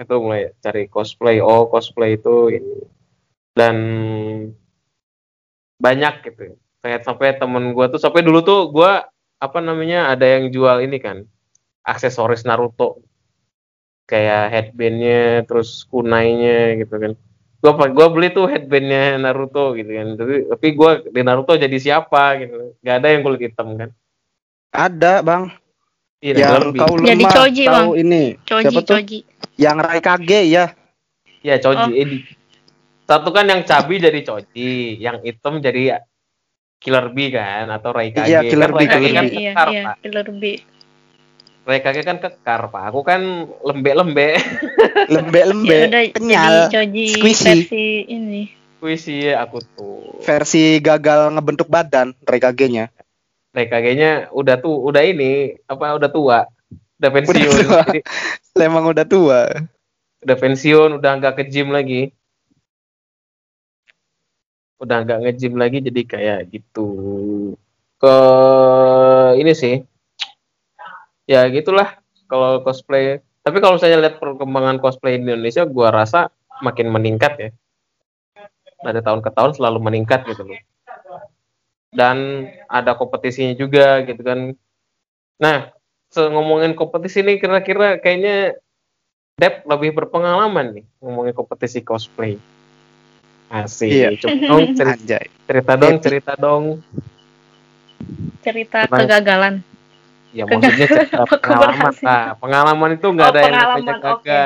Itu mulai cari cosplay. Oh cosplay itu ini. Dan banyak gitu. Kayak sampai temen gua tuh sampai dulu tuh gua apa namanya ada yang jual ini kan aksesoris Naruto. Kayak headbandnya terus kunainya gitu kan. Gua gua beli tuh headbandnya Naruto gitu kan. Tapi tapi gua di Naruto jadi siapa gitu. Nggak ada yang kulit hitam kan Ada bang. iya yang lebih. kau Jadi lemah Choji, tahu Bang. ini. Choji, Siapa tuh? Choji. Yang Raikage ya. Iya, Choji Oh. Edi. Satu kan yang cabi jadi Choji, yang hitam jadi Killer Bee kan atau Raikage. Iya, Killer kan Bee, Raikage Killer kan Bee. Iya, kekar, iya, Pak. Killer Bee. Raikage kan kekar, Pak. Aku kan lembek-lembek. Lembe-lembe. Ya kenyal. jadi Choji squishy. versi ini. Puisi aku tuh. Versi gagal ngebentuk badan Raikage-nya. Raikage-nya udah tuh, udah ini apa udah tua. Udah pensiun. tua. Jadi, Emang udah tua. udah pensiun, udah nggak ke gym lagi. Udah nggak nge-gym lagi jadi kayak gitu. Ke ini sih. Ya gitulah kalau cosplay. Tapi kalau saya lihat perkembangan cosplay di Indonesia, gua rasa makin meningkat ya. Dari tahun ke tahun selalu meningkat gitu loh. Dan ada kompetisinya juga gitu kan. Nah, se- ngomongin kompetisi ini kira-kira kayaknya Dep lebih berpengalaman nih ngomongin kompetisi cosplay. Asik. Iya. Coba dong cerita, Anjay. cerita dong, cerita dong. Cerita Tentang- kegagalan. Ya maksudnya cerita pengalaman. keberhasilan? Nah, pengalaman itu nggak Oh, ada yang namanya pengalaman, oke.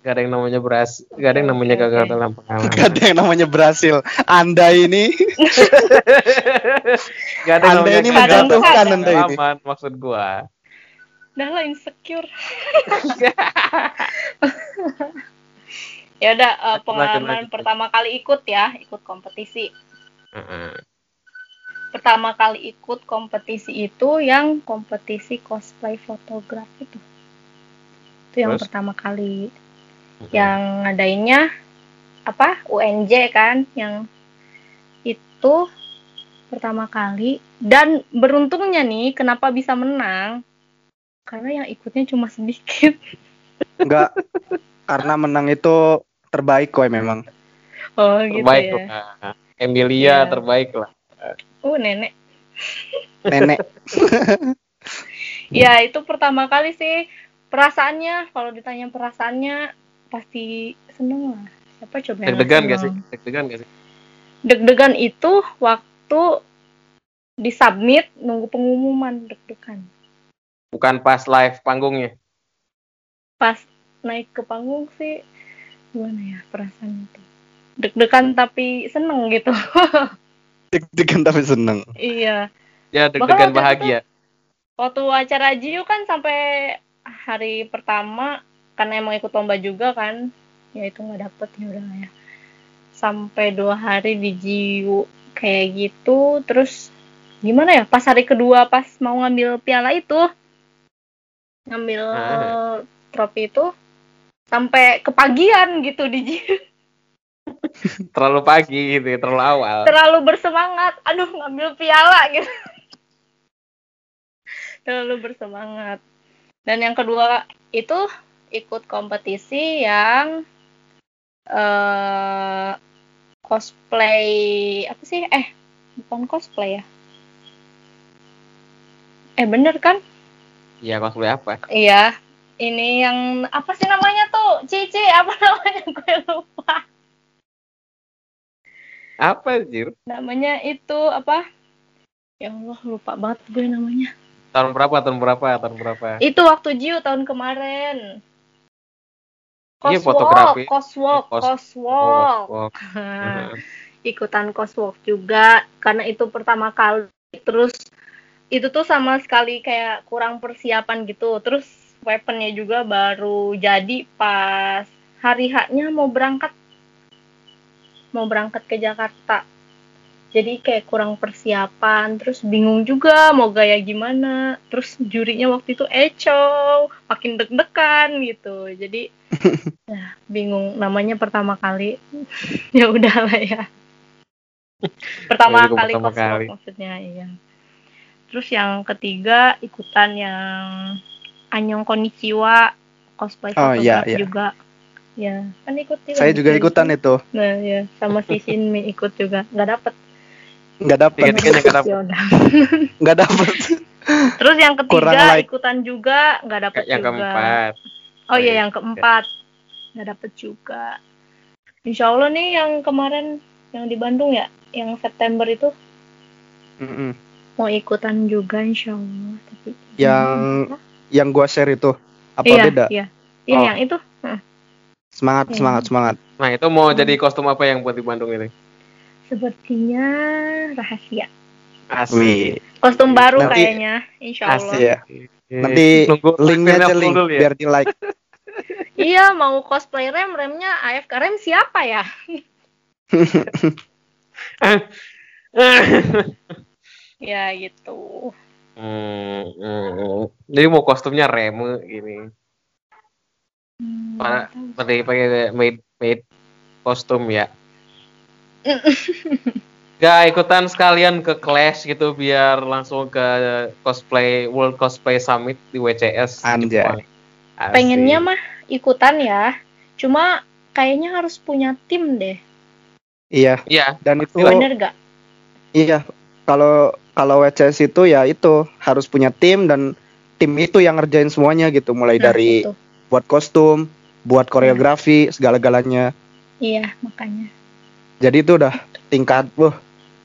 Nggak ada yang namanya berhasil. Nggak ada yang namanya gagal dalam pengalaman. Gak ada yang namanya berhasil. Anda ini Nggak ada yang Anda namanya ini menjatuhkan Anda ini. pengalaman, maksud gua. Udah lah insecure. ya udah eh, Lanjut, pengalaman lanjut. pertama kali ikut ya, ikut kompetisi. Heeh. Pertama kali ikut kompetisi itu yang kompetisi cosplay fotografi itu. Itu yang Terus? pertama kali. Yang ngadainnya apa? UNJ kan yang itu pertama kali dan beruntungnya nih kenapa bisa menang? Karena yang ikutnya cuma sedikit. enggak karena menang itu terbaik kok memang. Oh gitu terbaik ya. lah. Emilia Iya. terbaik lah. Uh, nenek. Nenek Ya, itu pertama kali sih perasaannya. Kalau ditanya perasaannya pasti seneng lah. Siapa coba yang Deg-degan gak sih? Deg-degan gak sih? Deg-degan itu waktu disubmit nunggu pengumuman deg-degan. Bukan pas live panggungnya. Pas naik ke panggung sih gimana ya perasaan itu. Deg-degan tapi seneng gitu. deg-degan tapi seneng. iya. Ya deg-degan itu bahagia. waktu acara Jiu kan sampai hari pertama karena emang ikut lomba juga kan ya itu nggak dapet ya udah ya sampai dua hari di Jiu kayak gitu terus gimana ya pas hari kedua pas mau ngambil piala itu ngambil Ah. trofi itu sampai kepagian gitu di Jiu Terlalu pagi gitu ya, terlalu awal. terlalu bersemangat aduh ngambil piala gitu terlalu bersemangat dan yang kedua itu ikut kompetisi yang eh cosplay apa sih eh bukan cosplay ya eh bener kan Iya cosplay apa? iya ini yang apa sih namanya tuh Cici apa namanya gue lupa Apa Jir? namanya itu apa ya Allah lupa banget gue namanya Tahun berapa? Tahun berapa? Tahun berapa? itu waktu Jiu tahun kemarin Iya, Coswalk, fotografi. coswalk, Cos- coswalk. Oh. Nah, ikutan coswalk juga karena itu pertama kali terus itu tuh sama sekali kayak kurang persiapan gitu terus weaponnya juga baru jadi pas hari haknya mau berangkat mau berangkat ke Jakarta jadi kayak kurang persiapan terus bingung juga mau gaya gimana terus jurinya waktu itu eco makin deg-degan gitu jadi Nah, bingung namanya pertama kali. ya udahlah ya. Pertama Ya, kali pertama kali. maksudnya iya. Terus yang ketiga ikutan yang Anyong Konnichiwa cosplay Oh, iya, iya. juga. Ya, kan ikut juga. Saya juga ikutan itu. Nah, ya, sama si Shinmi ikut juga. Nggak dapet. Nggak dapet. Tiga-tiganya nggak dapet. Nggak dapet. Terus yang ketiga Kurang like. ikutan juga nggak dapet yang juga. keempat Oh iya Iya, yang keempat nggak dapet juga. Insya Allah nih yang kemarin yang di Bandung ya, yang September itu Mm-mm. mau ikutan juga Insya Allah. Tapi Yang- Yang gua share itu apa iya, beda? Iya, iya Oh. yang itu Semangat, Iya. semangat, semangat. nah itu mau Hmm. jadi kostum apa yang buat di Bandung ini sepertinya rahasia. asik Wih, Kostum baru Nanti- kayaknya, Insya Allah. asik Iya. Nanti Nunggu linknya aja link ya. biar di like. Iya mau cosplay rem, remnya AFK rem siapa ya? Ya gitu. Hmm, hmm. Jadi mau kostumnya reme gini. Hmm, tahu. Seperti pakai made made kostum ya. Gak ikutan sekalian ke Clash gitu biar langsung ke cosplay World Cosplay Summit di WCS. Anjay. Pengennya mah ikutan ya. Cuma kayaknya harus punya tim deh. Iya, Iya, dan itu bener gak iya. Kalau kalau WCS itu ya itu harus punya tim dan tim itu yang ngerjain semuanya gitu. Mulai Nah, dari itu. buat kostum, buat koreografi, segala-galanya. iya makanya. Jadi itu udah tingkat, wah,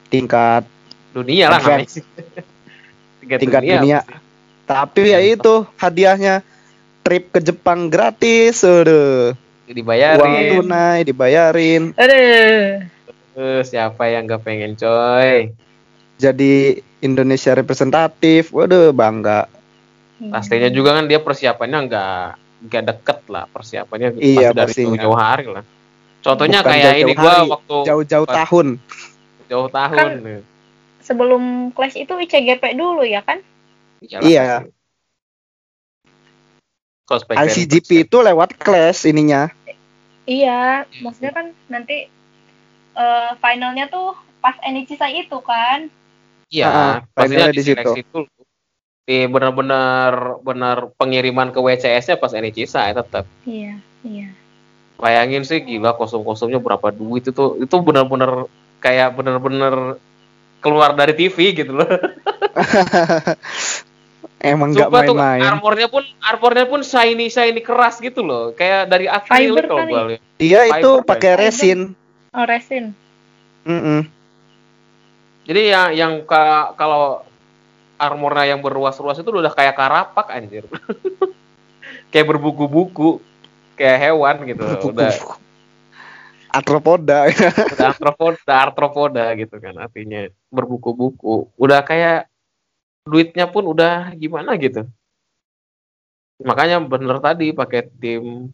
tingkat dunia lah. Tiga Tingkat dunia. sih? Tapi ya itu hadiahnya trip ke Jepang gratis, udah uang Dibayarin. tunai dibayarin, aduh siapa yang gak pengen coy? jadi Indonesia representatif, waduh bangga. Pastinya juga kan dia persiapannya nggak nggak deket lah persiapannya Iya, pasti dari pastinya. jauh hari lah. Contohnya Bukan kayak jauh-jauh ini gua hari, waktu Jauh-jauh tahun. jauh tahun. Kan- sebelum clash itu ICGP dulu ya kan Iyalah, Iya. pasti. Cosplay ICGP Prix. itu lewat kelas ininya. iya maksudnya kan nanti eh, finalnya tuh pas Enichisa itu kan Iya, Ah, pastinya finalnya di situ. itu. Di benar-benar benar pengiriman ke WCS-nya pas Enichisa ya tetap. iya iya Bayangin sih gila kostum-kostumnya berapa duit itu itu benar-benar kayak benar-benar keluar dari TV gitu loh. Emang nggak main-main. armornya pun armornya pun shiny shiny keras gitu loh, kayak dari akrilik kalau lihat. Dia itu pakai resin. oh resin Mm-mm. Jadi yang yang ka- kalau armornya yang berruas-ruas itu udah kayak karapak anjir. kayak berbuku-buku, kayak hewan gitu. Udah Arthropoda. udah arthropoda, arthropoda gitu kan artinya berbuku-buku. Udah kayak duitnya pun udah gimana gitu. Makanya bener tadi pakai tim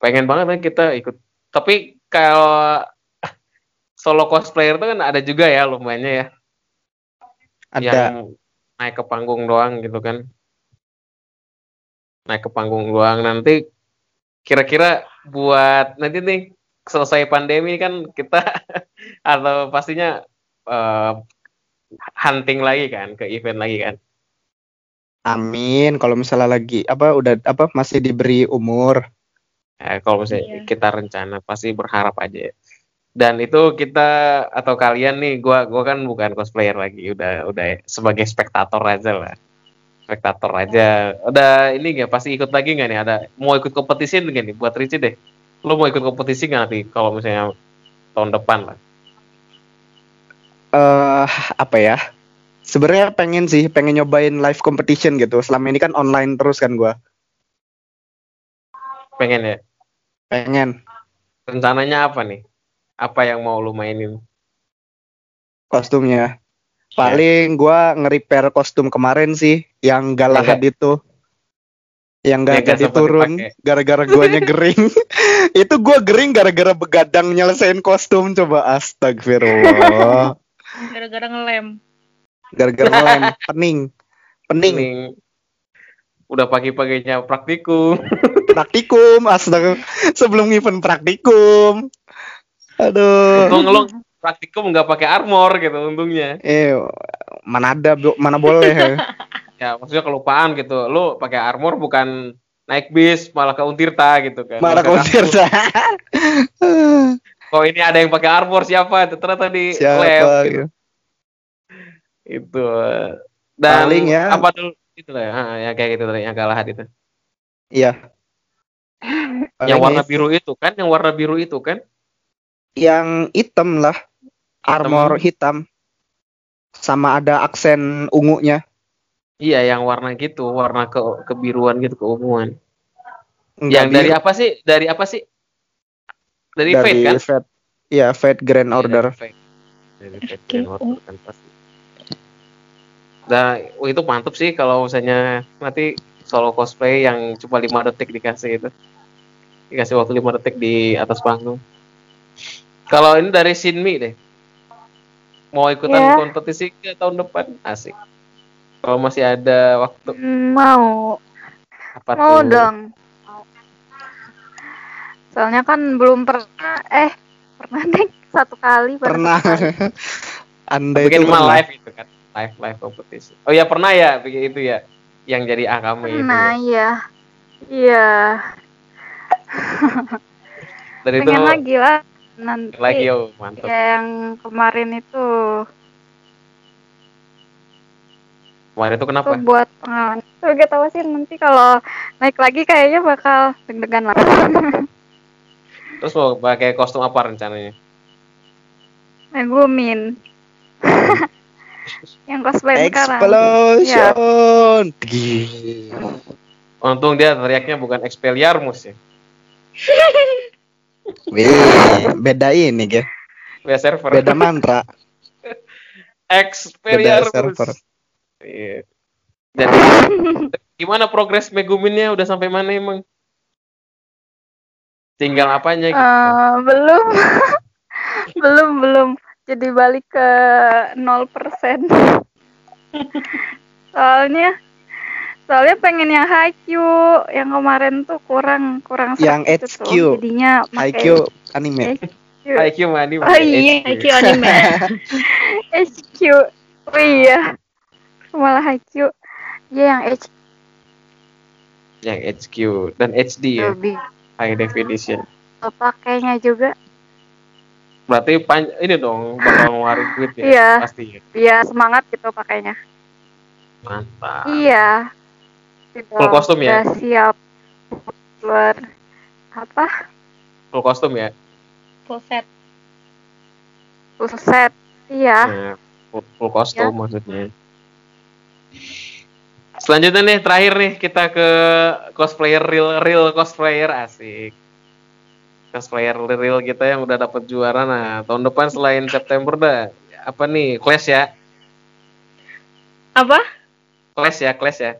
pengen banget kan kita ikut. Tapi kalau solo cosplayer itu kan ada juga ya lumayannya ya Ada. yang naik ke panggung doang gitu kan. Naik ke panggung doang nanti kira-kira buat nanti nih selesai pandemi kan kita atau pastinya eh, hunting lagi kan ke event lagi kan. Amin. Kalau misalnya lagi apa udah apa masih diberi umur. Eh, kalau misalnya Iya. kita rencana pasti berharap aja. Dan itu kita atau kalian nih, gua gua kan bukan cosplayer lagi, udah udah sebagai spektator aja lah. Spektator aja. Udah ini nggak pasti ikut lagi nggak nih? Ada mau ikut kompetisi nggak nih? Buat Ricci deh. Lo mau ikut kompetisi nggak nanti kalau misalnya tahun depan lah? Eh apa ya? Sebenarnya pengen sih, pengen nyobain live competition gitu. Selama ini kan online terus kan gua. Pengen ya? Pengen Rencananya apa nih? Apa yang mau lu mainin? kostumnya. Paling gua nge-repair kostum kemarin sih yang Galahad itu. Yang gak Yang gak jadi turun gara-gara guanya gering. itu gua gering gara-gara begadang nyelesain kostum coba astagfirullah. Gara-gara ngelem Gara-gara ngelem, pening. Pening. Ini udah pagi-paginya praktikum. praktikum astaga sebelum event praktikum aduh Untung lo praktikum nggak pakai armor gitu untungnya. eh mana ada mana boleh Ya maksudnya kelupaan gitu. Lo pakai armor bukan naik bis malah ke Untirta gitu kan. mana Pakai konser Kok ini ada yang pakai armor siapa? Ternyata di lab. siapa gitu. gitu. Itu. Dan Paling ya. apa dulu itu lah ya, ya kayak gitu yang kalah itu. iya yang warna itu. biru itu kan, yang warna biru itu kan. yang hitam lah armor hitam sama ada aksen ungunya Iya, yang warna gitu, warna ke kebiruan gitu, keunguan. Yang dari biru. apa sih? Dari apa sih? Dari, dari Fate kan? Fate. Iya, Fate Grand Order. dari Fate. Dari Fate Oke, Grand Order kan pasti. Nah, oh, itu mantep sih kalau misalnya nanti solo cosplay yang cuma 5 detik dikasih itu. Dikasih waktu 5 detik di atas panggung. Kalau ini dari Shinmi deh. Mau ikutan Ya. kompetisi ke tahun depan? Asik. Kalau masih ada waktu Hmm, Mau, apa mau tuh? dong. Soalnya kan belum pernah, eh pernah deh satu kali. Pernah. kali. Anda bikin itu mah pernah. live itu kan live live kompetisi oh ya pernah ya bikin itu ya yang jadi akame itu Pernah ya. ya. Iya. dari itu Pengen lagi lah. Nanti lagi yo mantap yang kemarin itu kemarin itu kenapa tuh buat pengalaman. Tuh gak tahu sih nanti kalau naik lagi kayaknya bakal deg-degan lah. terus mau pakai kostum apa rencananya Megumin. yang cosplay sekarang. Iya. Explosion. Gih. untung dia teriaknya bukan Expelliarmus ya Wih, beda ini, ya. beda server Beda mantra. Expelliarmus Beda server. iya jadi gimana progres Meguminnya udah sampai mana emang tinggal apanya gitu Eh, belum. belum, belum. Jadi balik ke 0%. soalnya soalnya pengen yang Haikyuu yang kemarin tuh kurang kurang Yang gitu HQ. tuh. jadinya pakai Haikyuu anime. HQ. IQ mani Oh iya, IQ anime. HQ. Oh iya. Malah HQ. Iya yang HQ yang HQ dan HD ya lebih high definition pakainya juga. berarti pan ini dong bakal ngeluarin duit ya Iya. pasti ya Biar semangat gitu pakainya. mantap Iya. Gitu. Full kostum ya? Siap keluar apa? full kostum ya Full set. Full set. Iya. Nah, full, full kostum maksudnya selanjutnya nih terakhir nih kita ke cosplayer real real cosplayer asik cosplayer real kita yang udah dapet juara nah tahun depan selain September dah apa nih clash ya Apa? clash ya clash ya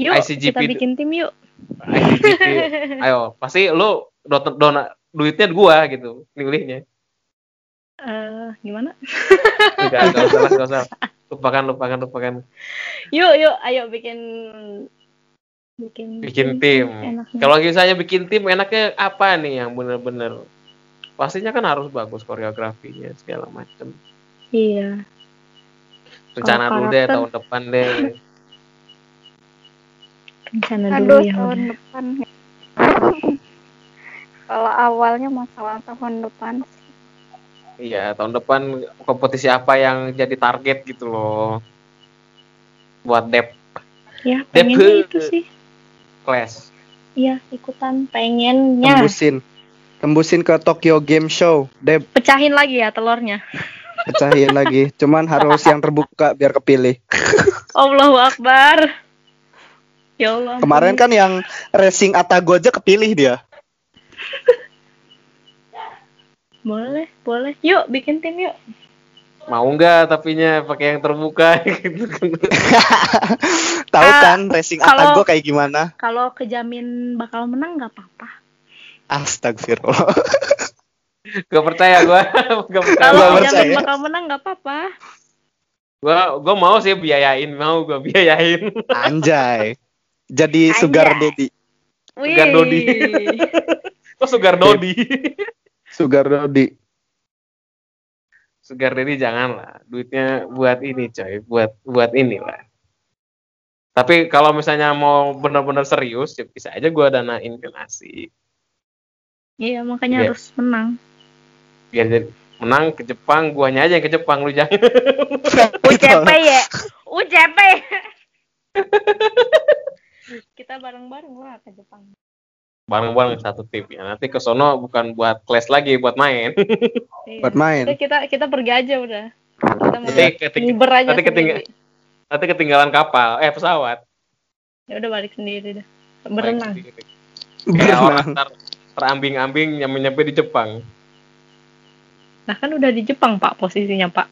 Yuk, ICGP kita bikin tim yuk. ICGP ayo pasti lu don, don, duitnya gua gitu milihnya Eh, gimana? Enggak, enggak usah, enggak usah. Lupakan, lupakan, lupakan. Yuk, yuk, ayo bikin bikin Bikin tim. enaknya. Kalau misalnya bikin tim, enaknya apa nih yang bener-bener? Pastinya kan harus bagus koreografinya, segala macem. Iya. Rencana dulu deh, tahun depan deh. Rencana dulu Aduh, ya tahun udah. depan. Kalau awalnya masalah tahun depan sih. Iya, tahun depan kompetisi apa yang jadi target gitu loh. Buat dep Ya, Dep- pengennya itu sih. class. Iya, ikutan pengennya. Tembusin. Tembusin ke Tokyo Game Show. Deb, Pecahin lagi ya telurnya. pecahin lagi. Cuman harus yang terbuka biar kepilih. Allahu Akbar. Ya Allah. Kemarin kan yang racing Atago aja kepilih dia. Boleh, boleh. Yuk, bikin tim yuk. Mau nggak tapinya pakai yang terbuka gitu kan. Tahu Ah, kan racing kalau- Atago kayak gimana? Kalau kejamin bakal menang nggak apa-apa. Astagfirullah. Gak percaya gua. Gak percaya. Kalau kejamin percaya. bakal menang nggak apa-apa. Gua gua mau sih biayain, mau gua biayain. Anjay. jadi Anjay. sugar daddy Wih. Sugar Dodi. Kok Sugar Dodi? Sugar daddy Sugar Daddy jangan lah. Duitnya buat ini coy. Buat buat ini lah. Tapi kalau misalnya mau bener-bener serius, ya bisa aja gua danain ke nasi. Iya, makanya Iya. harus menang. Biar jadi menang ke Jepang, guanya aja yang ke Jepang lu jangan. UCP ya. UCP. Kita bareng-bareng lah ke Jepang. Bareng-bareng satu tim ya. Nanti ke sono bukan buat kelas lagi, buat main. Iya. buat main Udah, kita kita pergi aja udah. Kita mau Nanti keting- aja nanti ketinggal- sendiri. nanti ketinggalan kapal, eh pesawat. Ya udah balik sendiri dah. Berenang. Kayak orang ntar terambing-ambing nyampe-nyampe di Jepang. Nah kan udah di Jepang pak posisinya pak.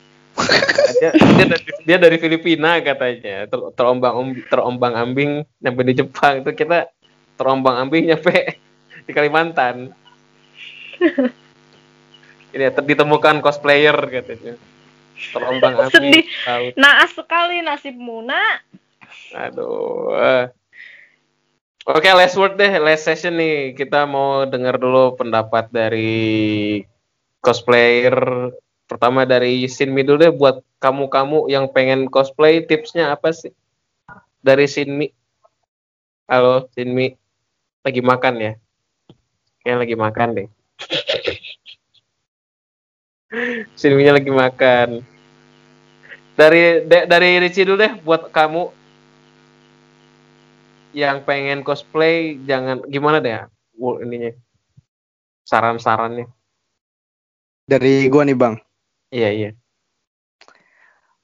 dia, dia, dari, dia dari Filipina katanya ter, terombang terombang ambing nyampe di Jepang itu kita terombang ambing nyampe di Kalimantan. Ini ya, ditemukan cosplayer katanya. Terombang ambing Sedih. laut. Naas sekali nasib Muna. aduh. Oke last word deh last session nih. Kita mau dengar dulu pendapat dari cosplayer. Pertama dari Sinmi dulu deh buat kamu-kamu yang pengen cosplay tipsnya apa sih? Dari Sinmi halo Sinmi lagi makan ya? Kayak lagi makan deh. Sinminya lagi makan. Dari de- dari Ricci dulu deh buat kamu. Yang pengen cosplay jangan gimana deh Wo- ininya. Saran-sarannya. Dari gua nih bang. Iya iya.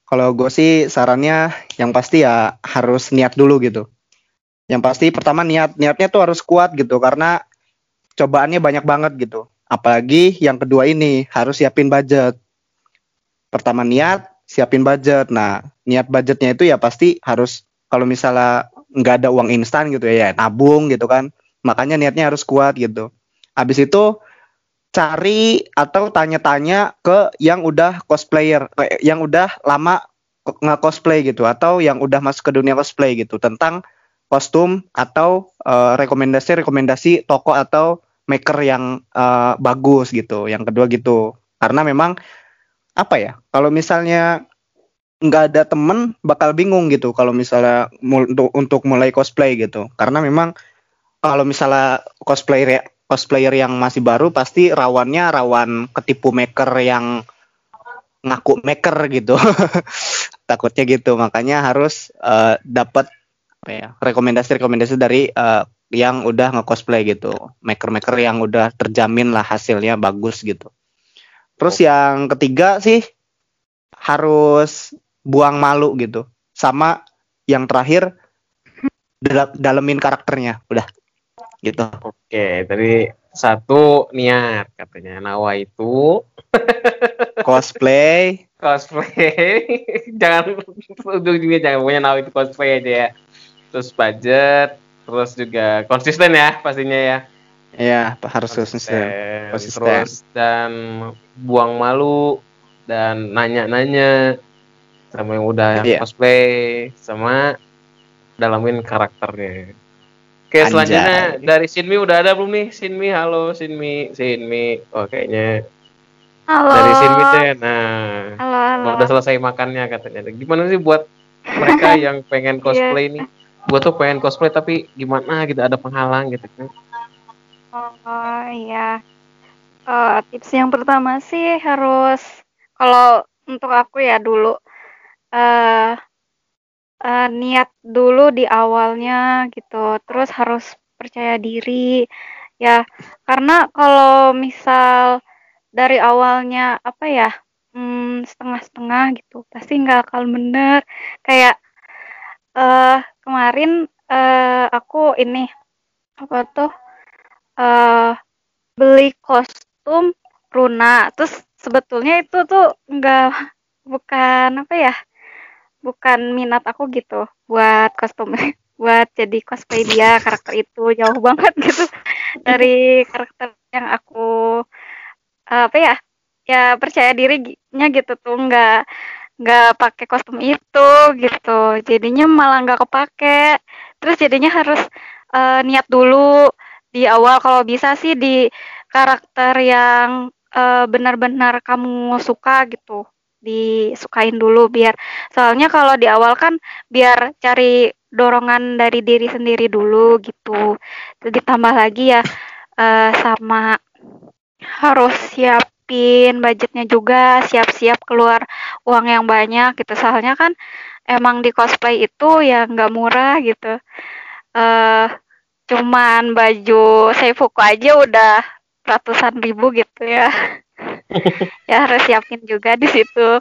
Kalau gue sih sarannya yang pasti ya harus niat dulu gitu. Yang pasti pertama niat niatnya tuh harus kuat gitu karena cobaannya banyak banget gitu. Apalagi yang kedua ini harus siapin budget. Pertama niat, siapin budget. Nah, niat budgetnya itu ya pasti harus kalau misalnya nggak ada uang instan gitu ya, ya nabung gitu kan. Makanya niatnya harus kuat gitu. Habis itu cari atau tanya-tanya ke yang udah cosplayer, eh, yang udah lama nge-cosplay gitu atau yang udah masuk ke dunia cosplay gitu tentang kostum atau eh, rekomendasi-rekomendasi toko atau maker yang eh, bagus gitu. Yang kedua gitu. Karena memang apa ya? Kalau misalnya nggak ada temen bakal bingung gitu kalau misalnya untuk untuk mulai cosplay gitu. Karena memang kalau misalnya cosplayer cosplayer yang masih baru pasti rawannya rawan ketipu maker yang ngaku maker gitu. Takutnya gitu. Makanya harus eh, dapat apa ya? rekomendasi-rekomendasi dari eh, yang udah nge-cosplay gitu. Maker-maker yang udah terjamin lah hasilnya bagus gitu. Terus yang ketiga sih harus buang malu gitu. Sama yang terakhir dal- dalemin karakternya. Udah gitu. Oke, tadi satu niat katanya Nawa itu Cosplay cosplay. jangan ujung-ujungnya jangan pokoknya Nawa itu cosplay aja ya. Terus budget, terus juga konsisten ya pastinya ya. Ya, harus konsisten. Konsisten. Konsisten. Terus dan buang malu dan nanya-nanya sama yang udah yang Iya. cosplay sama dalamin karakternya. Oke, Anjay. selanjutnya dari Sinmi udah ada belum nih? Sinmi, halo Sinmi, Sinmi. Oh, kayaknya Halo. dari Sinmi deh. Nah, Halo, halo. udah selesai makannya katanya. Gimana sih buat mereka yang pengen cosplay nih? Gua tuh pengen cosplay tapi gimana gitu ada penghalang gitu kan. Oh iya. Eh, tips yang pertama sih harus kalau untuk aku ya dulu eh eh, niat dulu di awalnya gitu. Terus harus percaya diri ya. Karena kalau misal dari awalnya apa ya hmm, setengah-setengah gitu pasti nggak akan bener. Kayak eh kemarin eh aku ini apa tuh eh beli kostum Runa. Terus sebetulnya itu tuh nggak bukan apa ya bukan minat aku gitu buat kostum buat jadi cosplay dia karakter itu jauh banget gitu dari karakter yang aku apa ya ya percaya dirinya gitu tuh nggak nggak pakai kostum itu gitu. Jadinya malah nggak kepake. Terus jadinya harus eh, niat dulu. Di awal kalau bisa sih di karakter yang eh, benar-benar kamu suka gitu. Disukain dulu biar soalnya kalau di awal kan biar cari dorongan dari diri sendiri dulu gitu. Ditambah lagi ya eh, sama harus siapin budgetnya juga siap-siap keluar uang yang banyak gitu. Soalnya kan emang di cosplay itu ya nggak murah gitu. Eh cuman baju seifuku aja udah ratusan ribu gitu ya. Ya harus siapin juga di situ.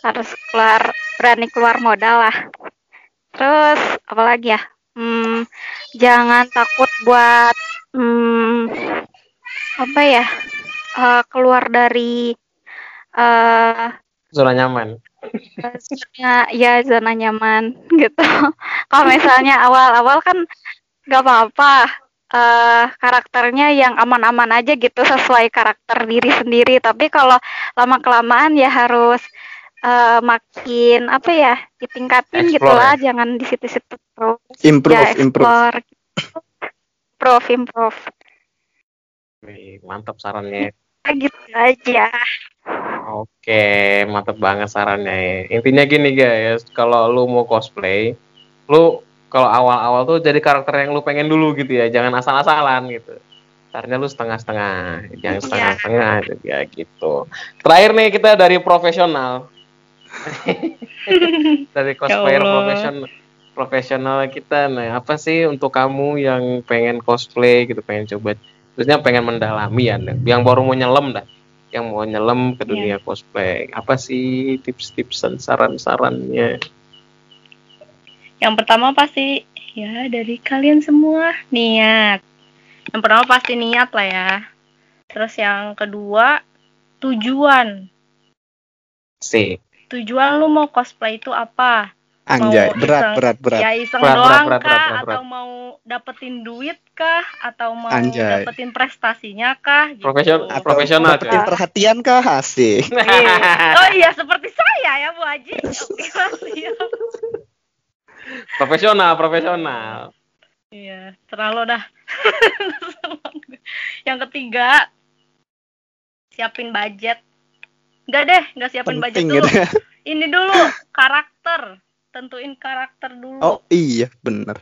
Harus keluar berani keluar modal lah. Terus apa lagi ya? Hmm, jangan takut buat hmm, apa ya eh, keluar dari eh Zona nyaman. zona ya zona nyaman gitu. Kalau misalnya awal-awal kan nggak apa-apa eh karakternya yang aman-aman aja gitu sesuai karakter diri sendiri. Tapi kalau lama kelamaan ya harus eh, makin apa ya ditingkatin gitu Explore lah, jangan di situ-situ terus. Improve, ya improve. explore. gitu. Improve, improve. Wih, mantap sarannya. Gitu aja. Oke, mantep banget sarannya ya. Intinya gini guys, kalau lu mau cosplay, lu kalau awal-awal tuh jadi karakter yang lu pengen dulu gitu ya, jangan asal-asalan gitu. Caranya lu setengah-setengah, jangan Iya. setengah-setengah ya gitu. Terakhir nih kita dari profesional. dari cosplayer Allah. profesional profesional kita nah apa sih untuk kamu yang pengen cosplay gitu pengen coba terusnya pengen mendalami ya yang baru mau nyelam dah yang mau nyelam ke dunia cosplay apa sih tips-tips dan saran-sarannya Yang pertama pasti ya dari kalian semua niat. Yang pertama pasti niat lah ya. Terus yang kedua tujuan. sih Tujuan lu mau cosplay itu apa? Anjay, Mau berat, iseng- berat, berat. Ya iseng Berat, berat, doang berat, kah? berat, berat, Atau mau dapetin duit kah? Atau mau Anjay. dapetin prestasinya kah? Gitu. Profesion- Atau profesional, dapetin coy. perhatian kah asik Iya. Oh iya, seperti saya ya Bu Haji. Oke, siap. profesional profesional Iya, terlalu dah. yang ketiga, siapin budget. Enggak deh, enggak siapin budget penting dulu. gitu Ini dulu karakter. Tentuin karakter dulu. oh iya bener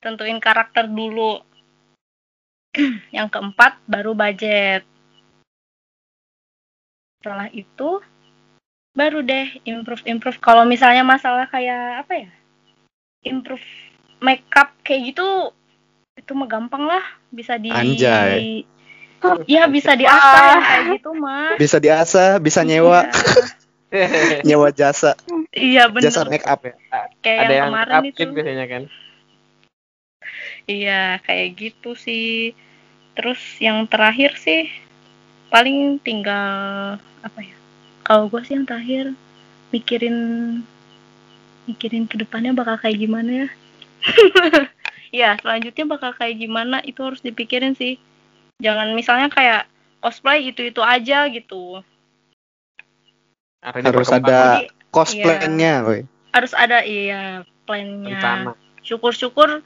Tentuin karakter dulu. yang keempat baru budget. Setelah itu baru deh improve improve. Kalau misalnya masalah kayak apa ya? Improve makeup kayak gitu itu mah gampang lah bisa di Anjay. ya bisa diasah kayak gitu mah bisa diasah bisa nyewa nyewa jasa. Iya bener. Jasa make up kayak ada yang yang kemarin itu. update biasanya kan? Iya kayak gitu sih. Terus yang terakhir sih paling tinggal apa ya kalau gue sih yang terakhir mikirin mikirin ke depannya bakal kayak gimana ya. Ya selanjutnya bakal kayak gimana itu harus dipikirin sih. Jangan misalnya kayak cosplay itu itu aja gitu Ada Harus ada Jadi, cosplaynya woi. Harus ada iya plannya. Syukur-syukur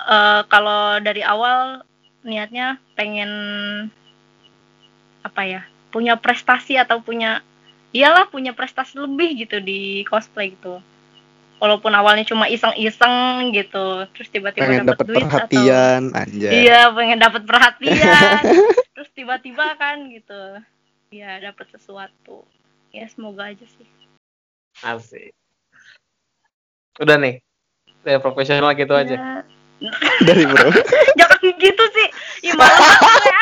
eh, kalau dari awal niatnya pengen apa ya punya prestasi atau punya iyalah punya prestasi lebih gitu di cosplay gitu. Walaupun awalnya cuma iseng-iseng gitu terus tiba-tiba pengen dapat dapat duit perhatian atau anjay. Iya pengen dapat perhatian. Terus tiba-tiba kan gitu ya dapat sesuatu ya semoga aja sih asik udah nih Udah profesional gitu aja Ya, dari bro jangan gitu sih ya malah ya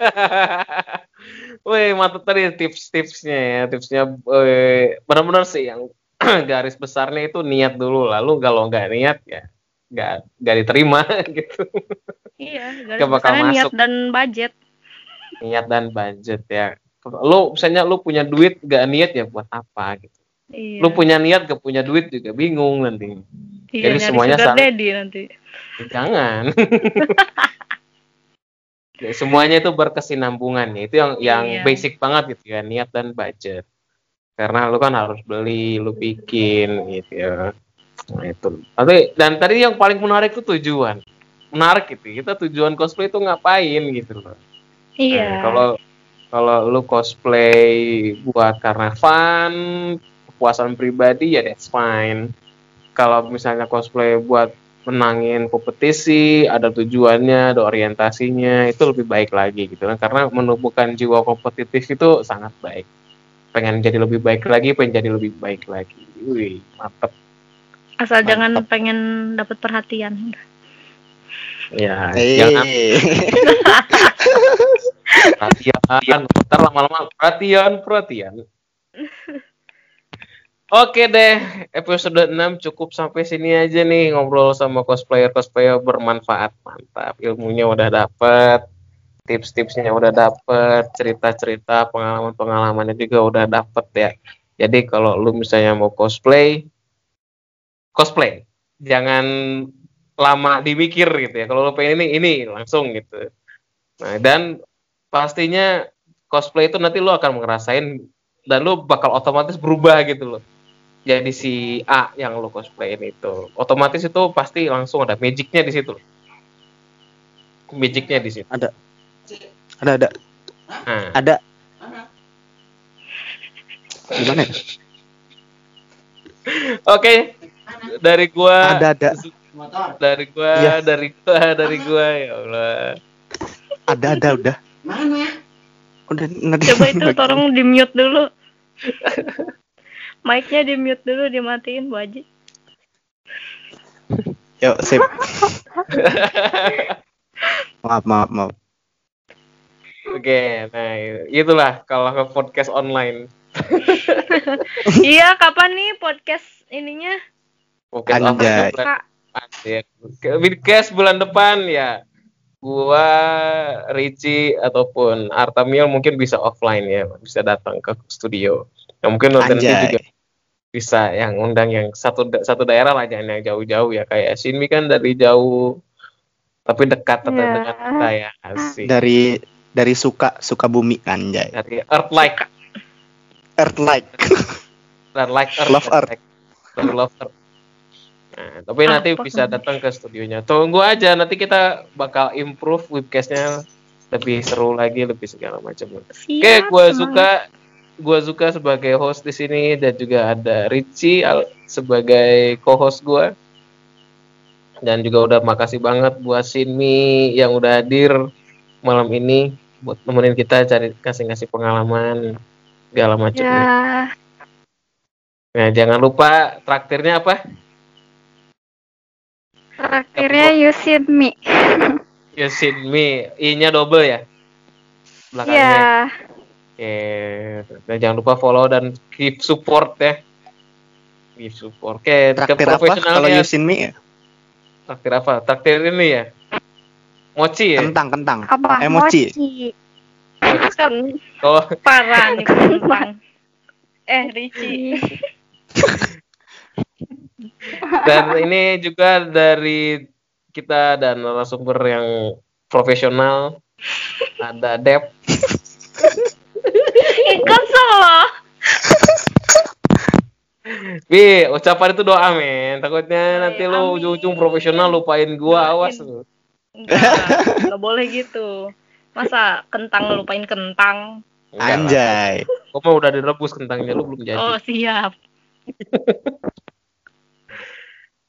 Wih, mantap tadi tips-tipsnya ya. Tipsnya eh, benar-benar sih yang garis besarnya itu niat dulu. Lalu kalau nggak niat ya nggak nggak diterima gitu. Iya, garis bakal besarnya niat masuk. dan budget. Niat dan budget ya. Lu misalnya lu punya duit nggak niat ya buat apa gitu. Iya. Lu punya niat gak punya duit juga bingung nanti. iya, jadi semuanya saling- daddy nanti. Jangan. Ya, semuanya itu berkesinambungan ya. Itu yang yang Iya. basic banget gitu ya, niat dan budget. karena lu kan harus beli lu bikin gitu ya nah itu tapi dan tadi yang paling menarik itu tujuan menarik gitu kita tujuan cosplay itu ngapain gitu loh Iya. Nah, kalau kalau lu cosplay buat karena fun, kepuasan pribadi ya that's fine. Kalau misalnya cosplay buat menangin kompetisi, ada tujuannya, ada orientasinya, itu lebih baik lagi gitu kan. Karena menumbuhkan jiwa kompetitif itu sangat baik. Pengen jadi lebih baik lagi, pengen jadi lebih baik lagi. Wih, mantep. Asal Mantap. jangan pengen dapat perhatian. Ya, Eh. jangan perhatian, ntar lama-lama perhatian, perhatian. Oke deh, episode 6 cukup sampai sini aja nih ngobrol sama cosplayer-cosplayer bermanfaat. Mantap, ilmunya udah dapet, tips-tipsnya udah dapet, cerita-cerita pengalaman-pengalamannya juga udah dapet ya. Jadi kalau lu misalnya mau cosplay, cosplay. Jangan lama dimikir gitu ya. Kalau lu pengen ini, ini langsung gitu. Nah, dan pastinya cosplay itu nanti lu akan ngerasain dan lu bakal otomatis berubah gitu loh. Jadi si A yang lu cosplayin itu otomatis itu pasti langsung ada magicnya di situ. Magicnya di situ. Ada ada Nah, ada. Gimana? ya? Oke, dari gua Ada ada dari gua Iya. dari gua dari gua ya Allah. ada ada udah. Udah nanti. Coba itu tolong di mute dulu. Mic-nya di mute dulu, dimatiin Bu Haji. Yuk sip. maaf maaf maaf. Oke, nah itulah kalau ke podcast online. iya, kapan nih podcast ininya? Podcast Anjay. bulan Podcast bulan depan ya. Gua Ricci ataupun Artamil mungkin bisa offline ya, bisa datang ke studio. Ya, mungkin nanti juga bisa yang undang yang satu da- satu daerah lah jangan yang jauh-jauh ya kayak Shinmi kan dari jauh tapi dekat tetap Ya. dekat kita ya asik Dari dari suka suka bumi anjay. dari Earth like Earth like. dan like Earth Love Earth. love Earth. Nah, tapi nanti Apa bisa kamu? datang ke studionya. Tunggu aja nanti kita bakal improve webcastnya lebih seru lagi, lebih segala macam. Oke, Siap, gue suka gue suka sebagai host di sini dan juga ada Richie sebagai co-host gue. Dan juga udah makasih banget buat Sinmi yang udah hadir malam ini buat nemenin kita cari kasih-kasih pengalaman segala macamnya. Ya, Nah, jangan lupa traktirnya apa? Terakhirnya you see me. Yosinmi, I-nya double ya? Belakangnya. Ya, Oke, dan jangan lupa follow dan keep support ya. Keep support. Oke, ke Traktir apa kalau profesionalnya Yusin Mi ya? traktir apa? Traktir ini ya. Mochi ya. Kentang kentang. apa? Emoji. Kan Kalau parah nih kentang. Eh, Ricci. dan ini juga dari kita dan narasumber yang profesional ada Dep. Loh. Bi, ucapan itu doa men. Takutnya Oh, nanti iya, lu amin. ujung-ujung profesional lupain gua awas Doain. lu. Enggak, enggak boleh gitu. Masa kentang lupain kentang? Anjay. Gua mah udah direbus kentangnya lu belum jadi. Oh, siap.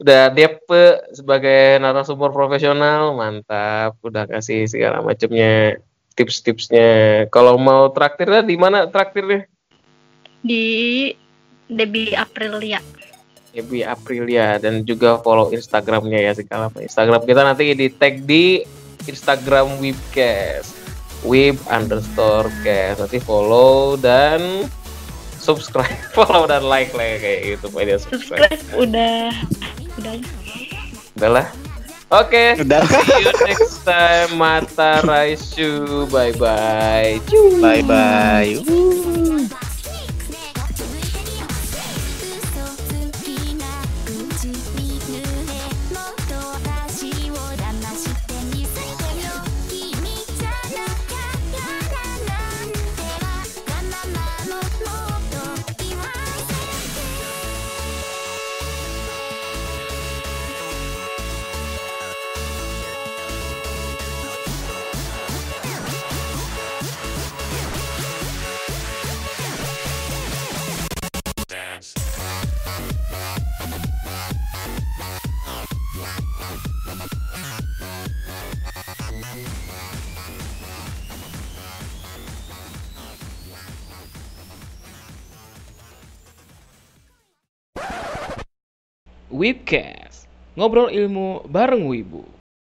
Udah DP sebagai narasumber profesional, mantap. Udah kasih segala macamnya tips-tipsnya. Kalau mau traktirnya di mana traktirnya? Di Debbie Aprilia. Ebi Aprilia dan juga follow Instagramnya ya segala macam. Instagram kita nanti di tag di Instagram Webcast. Web underscore cast nanti follow dan subscribe, follow dan like lah ya, kayak gitu media subscribe. Subscribe udah udah Udahlah. Oke, Udah. see you next time. Mata Raisu, bye bye. Bye bye.「Webcast. Ngobrol ilmu bareng Wibu.